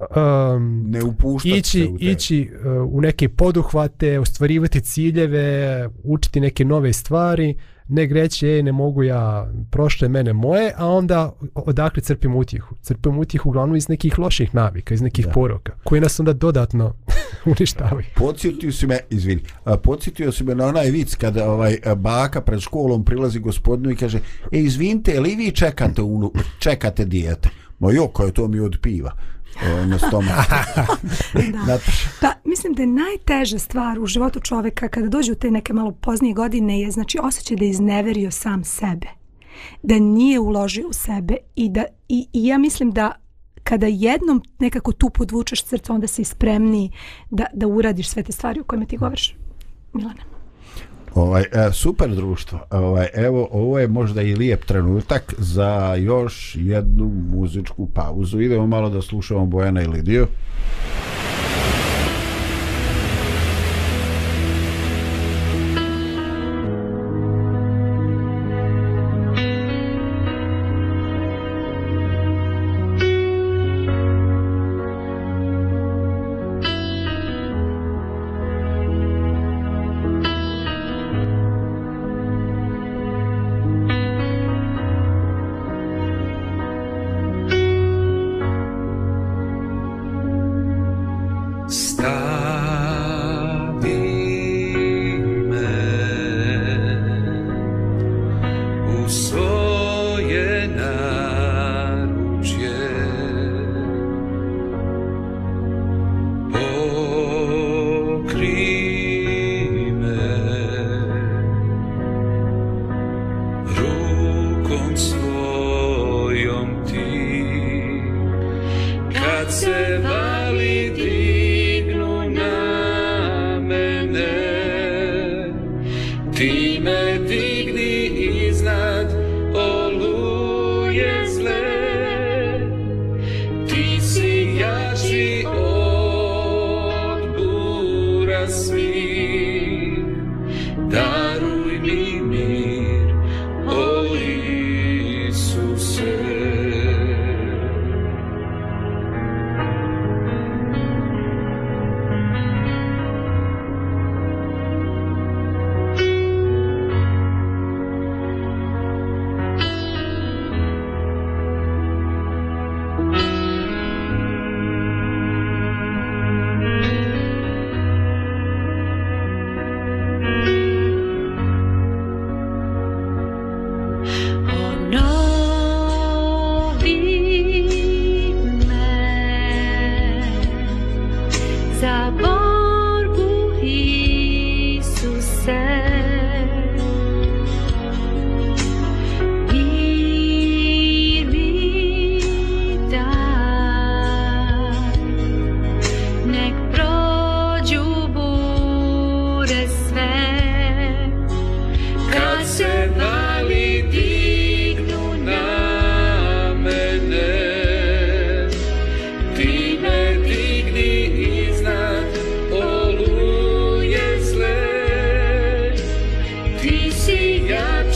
um, ne
upuštati ići, se u, ići uh, u neke poduhvate, ostvarivati ciljeve, učiti neke nove stvari, ne greći, ej, ne mogu ja, prošle mene moje, a onda odakle crpim utjehu? Crpim utjehu uglavnom iz nekih loših navika, iz nekih da. poroka, koji nas onda dodatno uništavaju.
Podsjetio si me, izvini, podsjetio si me na onaj vic kada ovaj baka pred školom prilazi gospodinu i kaže, e, izvinte, li vi čekate, unu, čekate dijete? Ma jo, koje to mi odpiva? piva? E, na stomak. da.
da. Pa, mislim da je najteža stvar u životu čoveka kada dođe u te neke malo poznije godine je znači osjećaj da je izneverio sam sebe. Da nije uložio u sebe i, da, i, i ja mislim da kada jednom nekako tu podvučeš srce, onda si spremni da, da uradiš sve te stvari o kojima ti govoriš. Milana.
Ovaj, e, super društvo. Ovaj, evo, ovo je možda i lijep trenutak za još jednu muzičku pauzu. Idemo malo da slušamo Bojana i Lidiju. Thank you.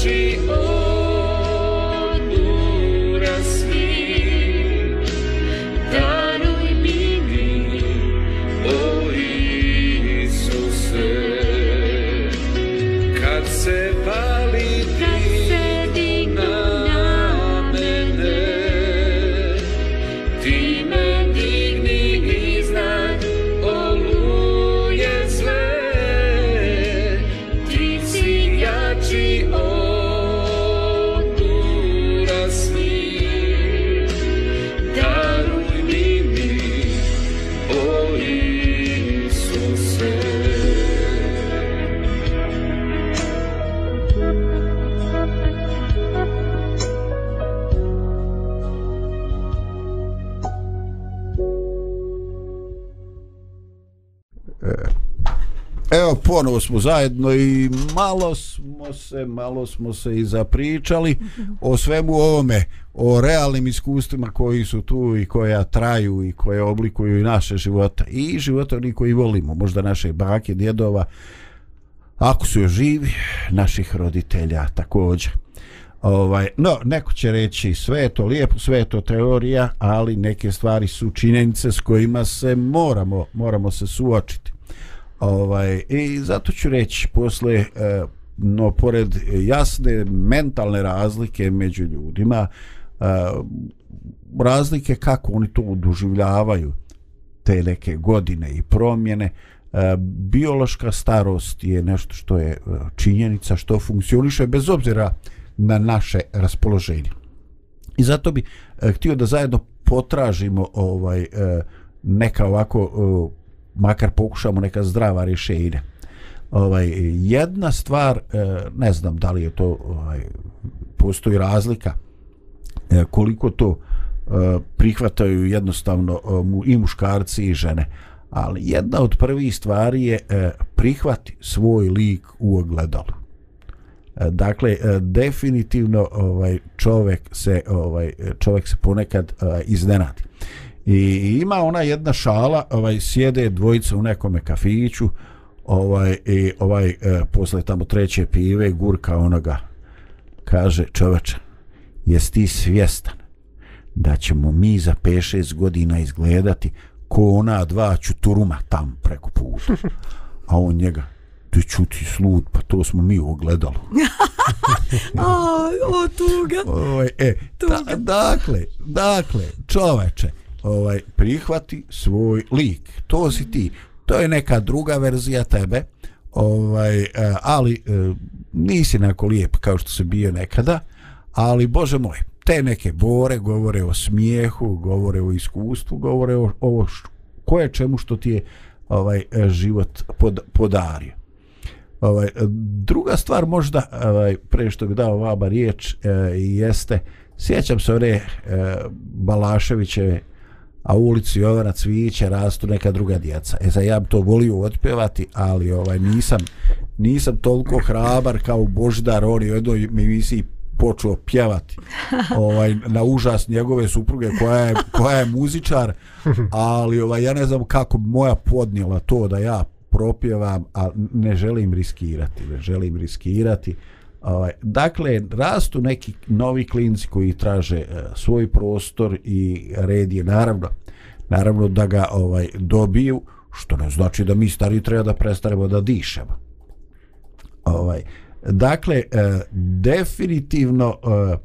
she smo zajedno i malo smo se malo smo se i zapričali o svemu ovome o realnim iskustvima koji su tu i koja traju i koje oblikuju i naše života i života onih koji volimo možda naše bake, djedova ako su još živi naših roditelja također Ovaj, no, neko će reći sve je to lijepo, sve je to teorija, ali neke stvari su činjenice s kojima se moramo, moramo se suočiti. Ovaj, I zato ću reći posle, e, no pored jasne mentalne razlike među ljudima, e, razlike kako oni to doživljavaju te neke godine i promjene, e, biološka starost je nešto što je činjenica, što funkcioniše bez obzira na naše raspoloženje. I zato bi htio da zajedno potražimo ovaj neka ovako makar pokušamo neka zdrava rješenja. Ovaj, jedna stvar, e, ne znam da li je to, ovaj, postoji razlika, e, koliko to e, prihvataju jednostavno i muškarci i žene, ali jedna od prvih stvari je prihvati svoj lik u ogledalu. Dakle, definitivno ovaj čovjek se ovaj čovjek se ponekad iznenadi. I ima ona jedna šala, ovaj sjede dvojica u nekome kafiću, ovaj i ovaj e, posle tamo treće pive gurka onoga kaže čovječe jes ti svjestan da ćemo mi za 5-6 godina izgledati ko ona dva čuturuma tam preko puta a on njega ti čuti slud pa to smo mi ogledalo
a, o tuga, o, ovaj,
e, tuga. Ta, dakle dakle čoveče ovaj prihvati svoj lik. To si ti. To je neka druga verzija tebe. Ovaj e, ali e, nisi nako lijep kao što se bio nekada, ali bože moj, te neke bore govore o smijehu, govore o iskustvu, govore o ovo koje čemu što ti je ovaj e, život pod, podario. Ovaj druga stvar možda ovaj pre što ga dao vaba riječ eh, jeste sjećam se ove eh, Balaševićeve a u ulici Jovana Cviće rastu neka druga djeca. E sad ja bi to volio otpjevati, ali ovaj nisam nisam toliko hrabar kao Božidar, on je u jednoj emisiji počeo pjevati ovaj, na užas njegove supruge koja je, koja je muzičar, ali ovaj, ja ne znam kako moja podnijela to da ja propjevam, a ne želim riskirati, ne želim riskirati. Ovaj, dakle, rastu neki novi klinci koji traže uh, svoj prostor i red je naravno, naravno da ga ovaj dobiju, što ne znači da mi stari treba da prestaremo da dišemo. Ovaj, dakle, uh, definitivno uh,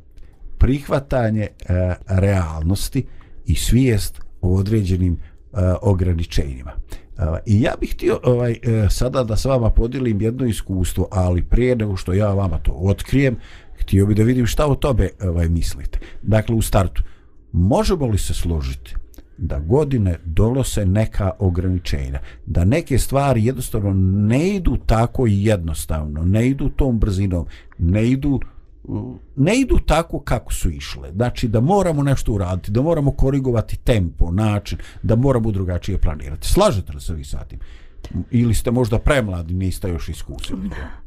prihvatanje uh, realnosti i svijest u određenim uh, ograničenjima. I ja bih htio ovaj, e, sada da s vama podijelim jedno iskustvo, ali prije nego što ja vama to otkrijem, htio bih da vidim šta o tobe ovaj, mislite. Dakle, u startu, možemo li se složiti da godine dolose neka ograničenja, da neke stvari jednostavno ne idu tako jednostavno, ne idu tom brzinom, ne idu ne idu tako kako su išle. Znači da moramo nešto uraditi, da moramo korigovati tempo, način, da moramo drugačije planirati. Slažete li se vi sa tim? Ili ste možda premladi, niste još iskusili? Da.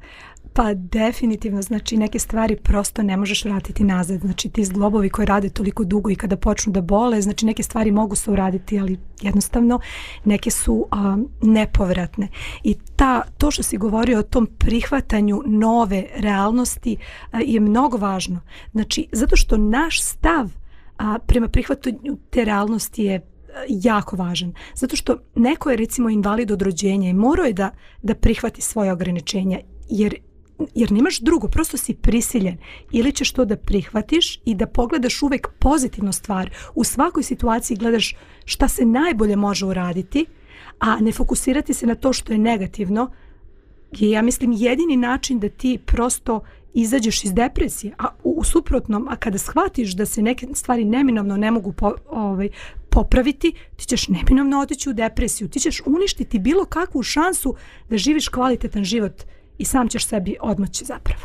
Pa definitivno, znači neke stvari prosto ne možeš vratiti nazad. Znači ti zglobovi koje rade toliko dugo i kada počnu da bole, znači neke stvari mogu se uraditi, ali jednostavno neke su a, nepovratne. I ta, to što si govorio o tom prihvatanju nove realnosti a, je mnogo važno. Znači, zato što naš stav a, prema prihvatanju te realnosti je jako važan. Zato što neko je recimo invalid od rođenja i morao je da, da prihvati svoje ograničenja jer jer nemaš drugo, prosto si prisiljen ili ćeš to da prihvatiš i da pogledaš uvek pozitivnu stvar u svakoj situaciji gledaš šta se najbolje može uraditi a ne fokusirati se na to što je negativno je ja mislim jedini način da ti prosto izađeš iz depresije a u suprotnom, a kada shvatiš da se neke stvari neminovno ne mogu po, ovaj, popraviti, ti ćeš neminovno otići u depresiju, ti ćeš uništiti bilo kakvu šansu da živiš kvalitetan život i sam ćeš sebi odmoći zapravo.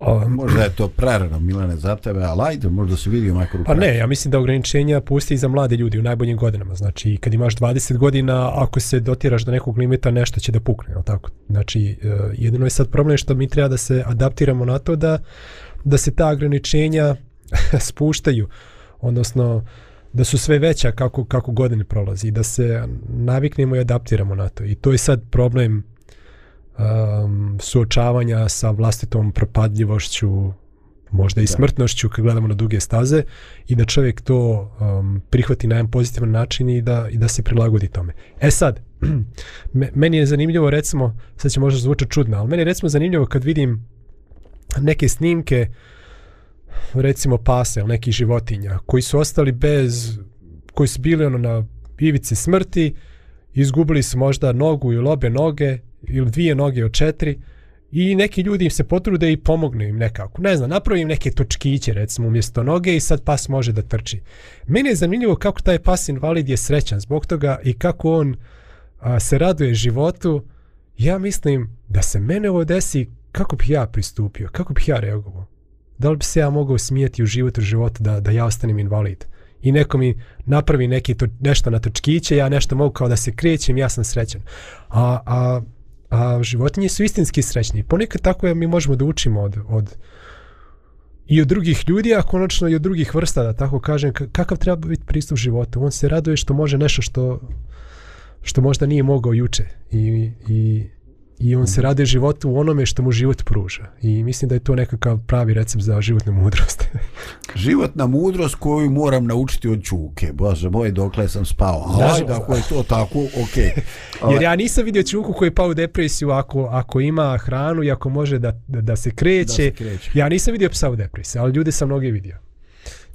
O, možda je to prerano, Milane, za tebe, ali ajde, možda se vidi makro
Pa ne, ja mislim da ograničenja pusti i za mlade ljudi u najboljim godinama. Znači, kad imaš 20 godina, ako se dotiraš do nekog limita, nešto će da pukne. Je tako? Znači, e, jedino je sad problem što mi treba da se adaptiramo na to da, da se ta ograničenja spuštaju, odnosno da su sve veća kako, kako godine prolazi i da se naviknemo i adaptiramo na to. I to je sad problem um, suočavanja sa vlastitom propadljivošću, možda i da. smrtnošću kad gledamo na duge staze i da čovjek to um, prihvati na jedan pozitivan način i da, i da se prilagodi tome. E sad, meni je zanimljivo recimo, sad će možda zvučati čudno, ali meni je recimo zanimljivo kad vidim neke snimke recimo pase ili nekih životinja koji su ostali bez koji su bili ono na ivici smrti izgubili su možda nogu ili obe noge ili dvije noge od četiri i neki ljudi im se potrude i pomognu im nekako. Ne znam, napravi im neke točkiće recimo umjesto noge i sad pas može da trči. Meni je zanimljivo kako taj pas invalid je srećan zbog toga i kako on a, se raduje životu. Ja mislim da se mene ovo desi, kako bih ja pristupio? Kako bih ja reagovao? Da li bi se ja mogao smijeti u životu životu da, da ja ostanem invalid? I neko mi napravi neki to, nešto na točkiće, ja nešto mogu kao da se krećem, ja sam srećan. A, a a životinje su istinski srećni. Ponekad tako je, mi možemo da učimo od, od i od drugih ljudi, a konačno i od drugih vrsta, da tako kažem, kakav treba biti pristup životu. On se raduje što može nešto što što možda nije mogao juče. I, i, i on se rade život u onome što mu život pruža. I mislim da je to nekakav pravi recept za životnu mudrost.
Životna mudrost koju moram naučiti od čuke. Bože moje, dokle sam spao. Znači, da, ako je to tako, ok.
Jer ja nisam vidio čuku koji je pao u depresiju ako, ako ima hranu i ako može da, da, da, se kreće. da se kreće. Ja nisam vidio psa u depresiju, ali ljude sam mnoge vidio.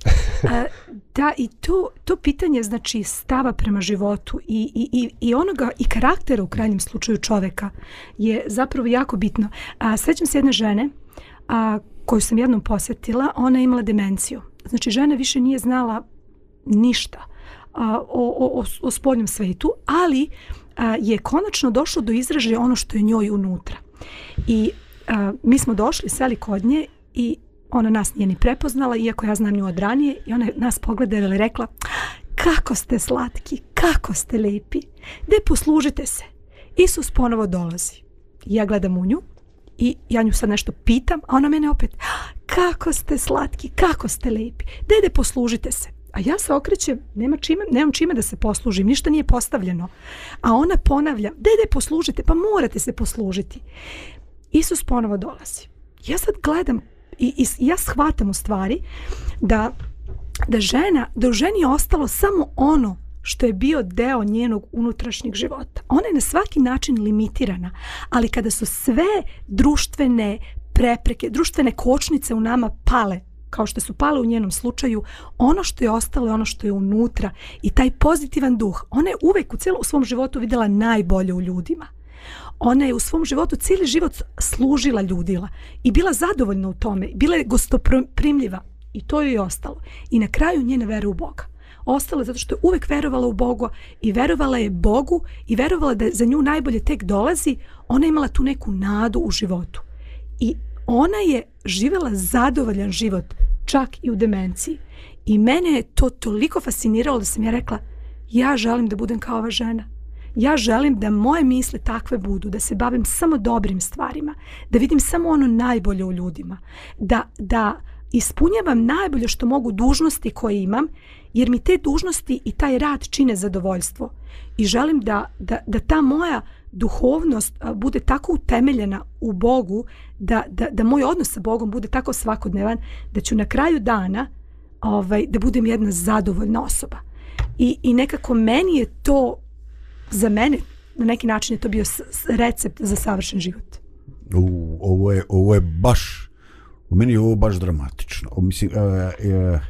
A,
Da, i to, to pitanje znači stava prema životu i, i, i, i onoga i karaktera u krajnjem slučaju čoveka je zapravo jako bitno. A, sećam se jedne žene a, koju sam jednom posjetila, ona je imala demenciju. Znači žena više nije znala ništa a, o, o, o, o spoljnom svetu, ali a, je konačno došlo do izražaja ono što je njoj unutra. I a, mi smo došli, sveli kod nje i ona nas nije ni prepoznala, iako ja znam nju od ranije i ona je nas pogledala i rekla kako ste slatki, kako ste lepi, gde poslužite se. Isus ponovo dolazi. Ja gledam u nju i ja nju sad nešto pitam, a ona mene opet kako ste slatki, kako ste lepi, gde gde poslužite se. A ja se okrećem, nema čime, nemam čime da se poslužim, ništa nije postavljeno. A ona ponavlja, gde gde poslužite, pa morate se poslužiti. Isus ponovo dolazi. Ja sad gledam i, i ja shvatam u stvari da da žena da u ženi je ostalo samo ono što je bio deo njenog unutrašnjeg života. Ona je na svaki način limitirana, ali kada su sve društvene prepreke, društvene kočnice u nama pale, kao što su pale u njenom slučaju, ono što je ostalo je ono što je unutra i taj pozitivan duh. Ona je uvek u celom svom životu videla najbolje u ljudima. Ona je u svom životu cijeli život služila ljudila i bila zadovoljna u tome, bila je gostoprimljiva i to joj je ostalo. I na kraju njena vera u Boga. Ostala zato što je uvek verovala u Boga i verovala je Bogu i verovala da za nju najbolje tek dolazi, ona je imala tu neku nadu u životu. I ona je živjela zadovoljan život čak i u demenciji. I mene je to toliko fasciniralo da sam ja rekla ja želim da budem kao ova žena. Ja želim da moje misli takve budu, da se bavim samo dobrim stvarima, da vidim samo ono najbolje u ljudima, da, da ispunjavam najbolje što mogu dužnosti koje imam, jer mi te dužnosti i taj rad čine zadovoljstvo. I želim da, da, da ta moja duhovnost bude tako utemeljena u Bogu, da, da, da moj odnos sa Bogom bude tako svakodnevan, da ću na kraju dana ovaj, da budem jedna zadovoljna osoba. I, I nekako meni je to za mene na neki način je to bio recept za savršen život.
U, ovo, je, ovo je baš, u meni je ovo baš dramatično. O, mislim, uh, uh,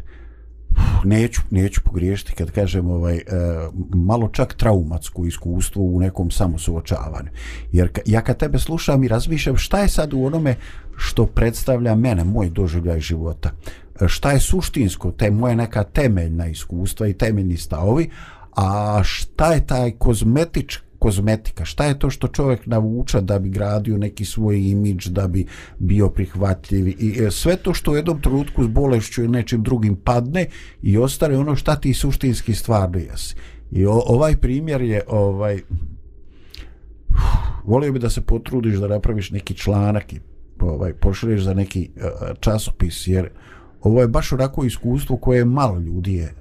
neću, neću pogriješiti kad kažem ovaj, uh, malo čak traumatsko iskustvo u nekom samosuočavanju. Jer ka, ja kad tebe slušam i razmišljam šta je sad u onome što predstavlja mene, moj doživljaj života. Šta je suštinsko, te moje neka temeljna iskustva i temeljni stavovi, a šta je taj kozmetič kozmetika, šta je to što čovjek navuča da bi gradio neki svoj imidž, da bi bio prihvatljiv i e, sve to što u jednom trenutku s bolešću i nečim drugim padne i ostane ono šta ti suštinski stvarno jesi. I o, ovaj primjer je ovaj volio bi da se potrudiš da napraviš neki članak i ovaj, pošliješ za neki uh, časopis jer ovo je baš onako iskustvo koje malo ljudi je uh,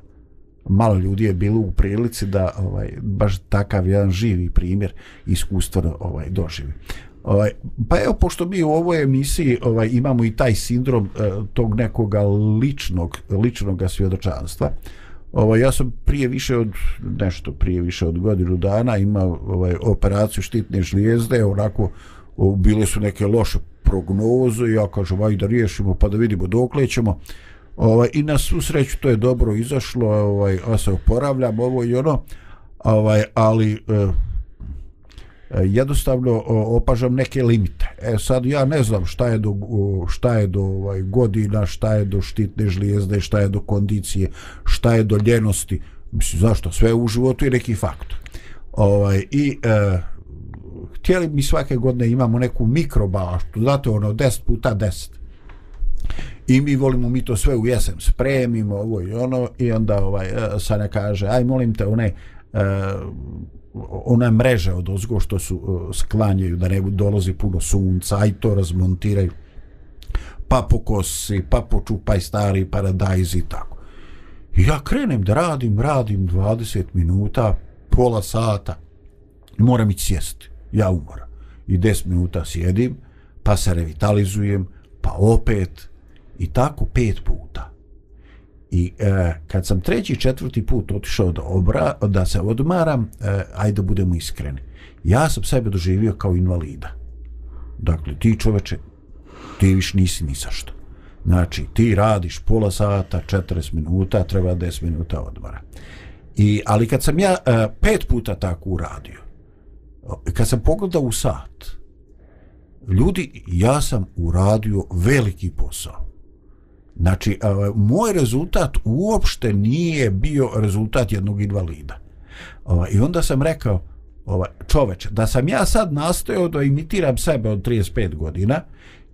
malo ljudi je bilo u prilici da ovaj baš takav jedan živi primjer iskustveno ovaj doživi. Ovaj pa evo pošto mi u ovoj emisiji ovaj imamo i taj sindrom eh, tog nekog ličnog ličnog svjedočanstva. Ovaj ja sam prije više od nešto prije više od godinu dana imao ovaj operaciju štitne žlijezde, onako ovaj, bile su neke loše prognoze, ja kažem ajde da riješimo pa da vidimo dokle ćemo. Eh, Ovaj i na svu sreću to je dobro izašlo, ovaj a se oporavljam ovo i ono. Ovaj ali eh, jednostavno opažam neke limite. E sad ja ne znam šta je do šta je do ovaj godina, šta je do štitne žlijezde, šta je do kondicije, šta je do ljenosti. Mislim zašto sve u životu je neki faktor. Ovaj i eh, htjeli mi svake godine imamo neku mikrobalaštu, znate ono 10 puta 10 I mi volimo mi to sve u jesen spremimo ovo i ono i onda ovaj e, Sanja kaže aj molim te one uh, e, ona mreža od ozgo što su uh, sklanjaju da ne dolazi puno sunca aj to razmontiraju pa pokosi pa počupaj stari paradajz i tako I ja krenem da radim radim 20 minuta pola sata moram ići sjesti ja umoram i 10 minuta sjedim pa se revitalizujem pa opet I tako pet puta. I e, kad sam treći, četvrti put otišao da, obra, da se odmaram, e, ajde da budemo iskreni. Ja sam sebe doživio kao invalida. Dakle, ti čoveče, ti viš nisi ni sašto. Znači, ti radiš pola sata, 40 minuta, treba 10 minuta odmara. I, ali kad sam ja e, pet puta tako uradio, kad sam pogledao u sat, ljudi, ja sam uradio veliki posao. Znači, moj rezultat uopšte nije bio rezultat jednog invalida. I onda sam rekao, čoveče, da sam ja sad nastojao da imitiram sebe od 35 godina,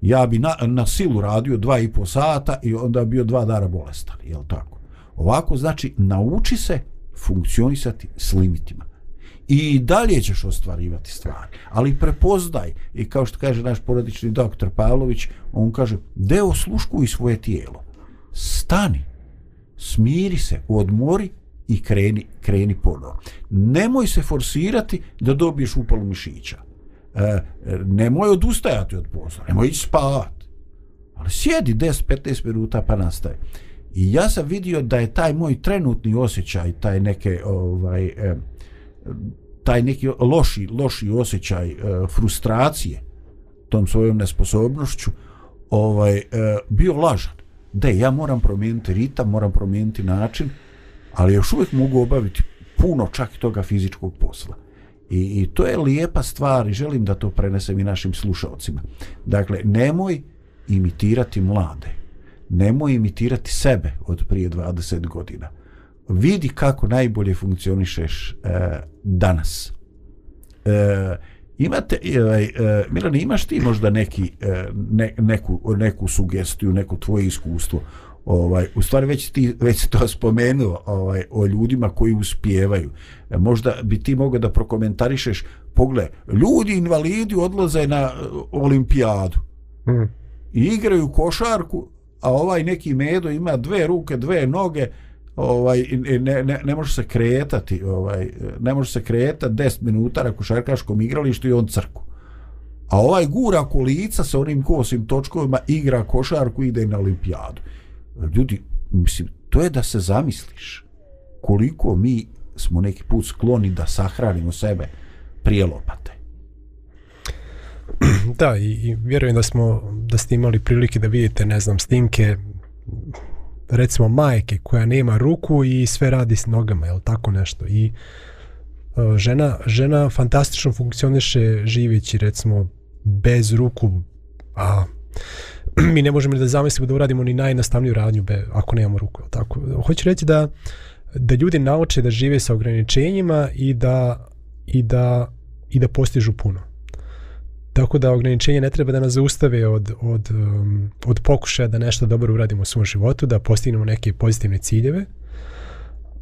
ja bi na, na silu radio dva i po sata i onda bio dva dara bolestan, jel tako? Ovako, znači, nauči se funkcionisati s limitima i dalje ćeš ostvarivati stvari. Ali prepoznaj, i kao što kaže naš porodični doktor Pavlović, on kaže, deo sluškuj svoje tijelo, stani, smiri se, odmori i kreni, kreni ponovno. Nemoj se forsirati da dobiješ upalu mišića. E, e nemoj odustajati od posla, nemoj ići spavati. Ali sjedi 10-15 minuta pa nastavi. I ja sam vidio da je taj moj trenutni osjećaj, taj neke ovaj, eh, taj neki loši, loši osjećaj e, frustracije tom svojom nesposobnošću ovaj, e, bio lažan. Da, ja moram promijeniti ritam, moram promijeniti način, ali još uvijek mogu obaviti puno čak i toga fizičkog posla. I, I to je lijepa stvar i želim da to prenesem i našim slušalcima. Dakle, nemoj imitirati mlade, nemoj imitirati sebe od prije 20 godina vidi kako najbolje funkcionišeš e, danas. E, imate, e, e, Milane, imaš ti možda neki, e, ne, neku, neku sugestiju, neko tvoje iskustvo? Ovaj, u stvari već ti već to spomenuo ovaj, o ljudima koji uspjevaju. E, možda bi ti mogao da prokomentarišeš, pogle, ljudi invalidi odlaze na e, olimpijadu. Mm. I igraju košarku, a ovaj neki medo ima dve ruke, dve noge, ovaj ne ne ne može se kretati ovaj ne može se kretati 10 minuta na košarkaškom igralištu i on crku a ovaj gura kolica sa onim kosim točkovima igra košarku ide na olimpijadu ljudi mislim to je da se zamisliš koliko mi smo neki put skloni da sahranimo sebe prije lopate
da i, i vjerujem da smo da ste imali prilike da vidite ne znam snimke recimo majke koja nema ruku i sve radi s nogama, je tako nešto. I e, žena, žena fantastično funkcioniše živeći recimo bez ruku, a mi ne možemo da zamislimo da uradimo ni najnastavniju radnju be, ako nemamo ruku. Tako. Hoću reći da da ljudi nauče da žive sa ograničenjima i da, i da, i da postižu puno. Tako da ograničenje ne treba da nas zaustave od, od, um, od pokušaja da nešto dobro uradimo u svom životu, da postignemo neke pozitivne ciljeve,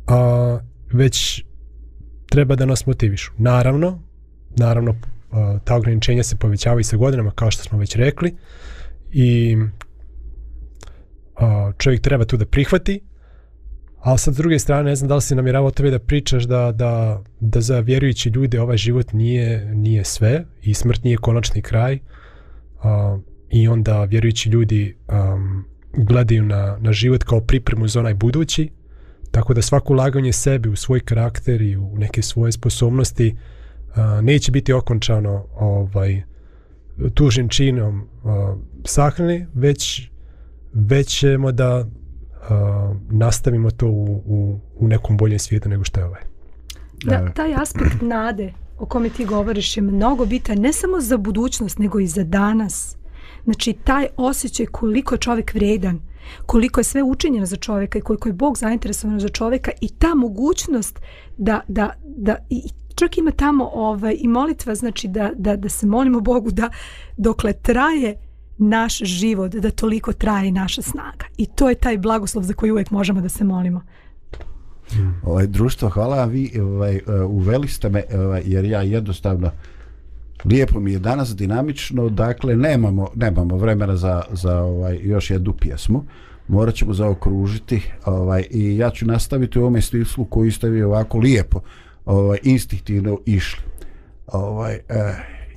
a, već treba da nas motivišu. Naravno, naravno a, uh, ta ograničenja se povećavaju sa godinama, kao što smo već rekli, i a, uh, čovjek treba tu da prihvati, Ali sad s druge strane, ne znam da li si namjerao o tebi da pričaš da, da, da za vjerujući ljude ovaj život nije, nije sve i smrt nije konačni kraj a, i onda vjerujući ljudi a, gledaju na, na život kao pripremu za onaj budući, tako da svako ulaganje sebi u svoj karakter i u neke svoje sposobnosti a, neće biti okončano ovaj, tužim činom a, sahrani, već, već ćemo da Uh, nastavimo to u, u, u nekom boljem svijetu nego što je ovaj.
Da, taj aspekt nade o kome ti govoriš je mnogo bitan, ne samo za budućnost, nego i za danas. Znači, taj osjećaj koliko je čovjek vredan, koliko je sve učinjeno za čovjeka i koliko je Bog zainteresovan za čovjeka i ta mogućnost da, da, da i čak ima tamo ovaj, i molitva, znači da, da, da se molimo Bogu da dokle traje uh, naš život, da toliko traje naša snaga. I to je taj blagoslov za koji uvijek možemo da se molimo.
Hmm. Ovaj, društvo, hvala vam vi ovaj, e, uveli ste me ovaj, jer ja jednostavno lijepo mi je danas dinamično dakle nemamo, nemamo vremena za, za ovaj, još jednu pjesmu morat ćemo zaokružiti ovaj, i ja ću nastaviti u ovome stislu koji ste vi ovako lijepo ovaj, instinktivno išli ovaj, eh,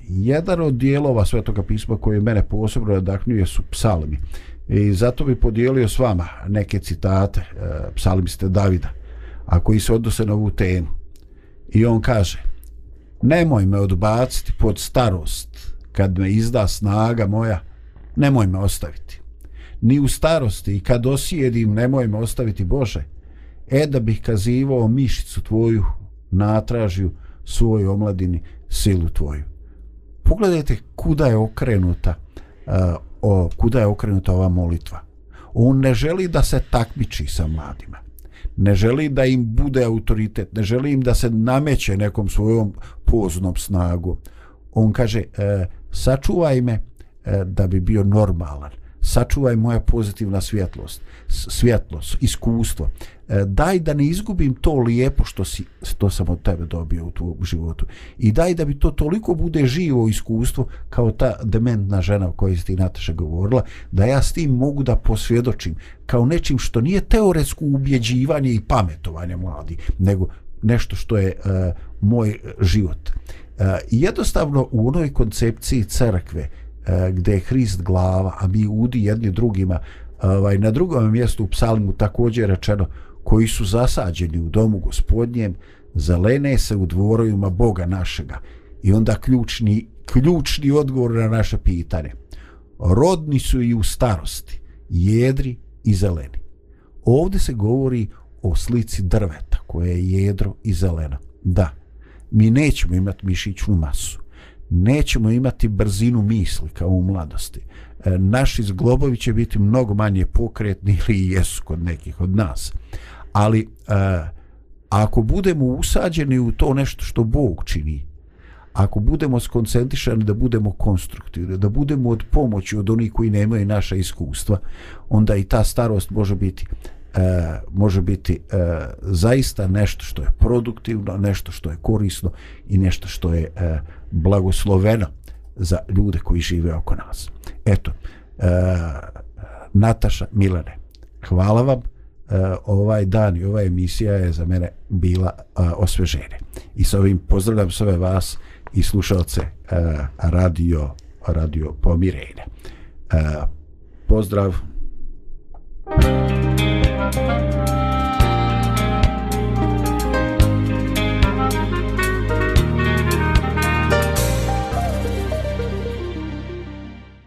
jedan od dijelova Svetoga pisma koji je mene posebno nadahnjuje su psalmi. I zato bi podijelio s vama neke citate e, psalmiste Davida, a koji se odnose na ovu temu. I on kaže, nemoj me odbaciti pod starost kad me izda snaga moja, nemoj me ostaviti. Ni u starosti i kad osjedim, nemoj me ostaviti Bože, e da bih kazivao mišicu tvoju, natražiju, svoj omladini, silu tvoju pogledajte kuda je okrenuta uh, o, kuda je okrenuta ova molitva on ne želi da se takmiči sa mladima ne želi da im bude autoritet ne želi im da se nameće nekom svojom poznom snagu on kaže uh, sačuvaj me eh, da bi bio normalan. Sačuvaj moja pozitivna svjetlost, svjetlost, iskustvo. E, daj da ne izgubim to lijepo što si to sam od tebe dobio u tvojom životu i daj da bi to toliko bude živo iskustvo kao ta dementna žena o kojoj ste i Nataša govorila da ja s tim mogu da posvjedočim kao nečim što nije teoretsko ubjeđivanje i pametovanje mladi nego nešto što je uh, moj život uh, jednostavno u onoj koncepciji crkve gde je Hrist glava, a mi udi jedni drugima, ovaj, na drugom mjestu u psalmu također rečeno, koji su zasađeni u domu gospodnjem, zelene se u dvorovima Boga našega. I onda ključni, ključni odgovor na naše pitanje. Rodni su i u starosti, jedri i zeleni. Ovdje se govori o slici drveta koje je jedro i zelena. Da, mi nećemo imati mišićnu masu. Nećemo imati brzinu misli kao u mladosti. E, naši zglobovi će biti mnogo manje pokretni ili jesu kod nekih od nas ali e, ako budemo usađeni u to nešto što Bog čini ako budemo skoncentrišani da budemo konstruktivni, da budemo od pomoći od onih koji nemaju naša iskustva onda i ta starost može biti e, može biti e, zaista nešto što je produktivno nešto što je korisno i nešto što je e, blagosloveno za ljude koji žive oko nas eto e, Nataša Milane hvala vam uh, ovaj dan i ova emisija je za mene bila uh, osveženje. I sa ovim pozdravljam sve vas i slušalce uh, radio, radio Pomirene. Uh, pozdrav! Thank you.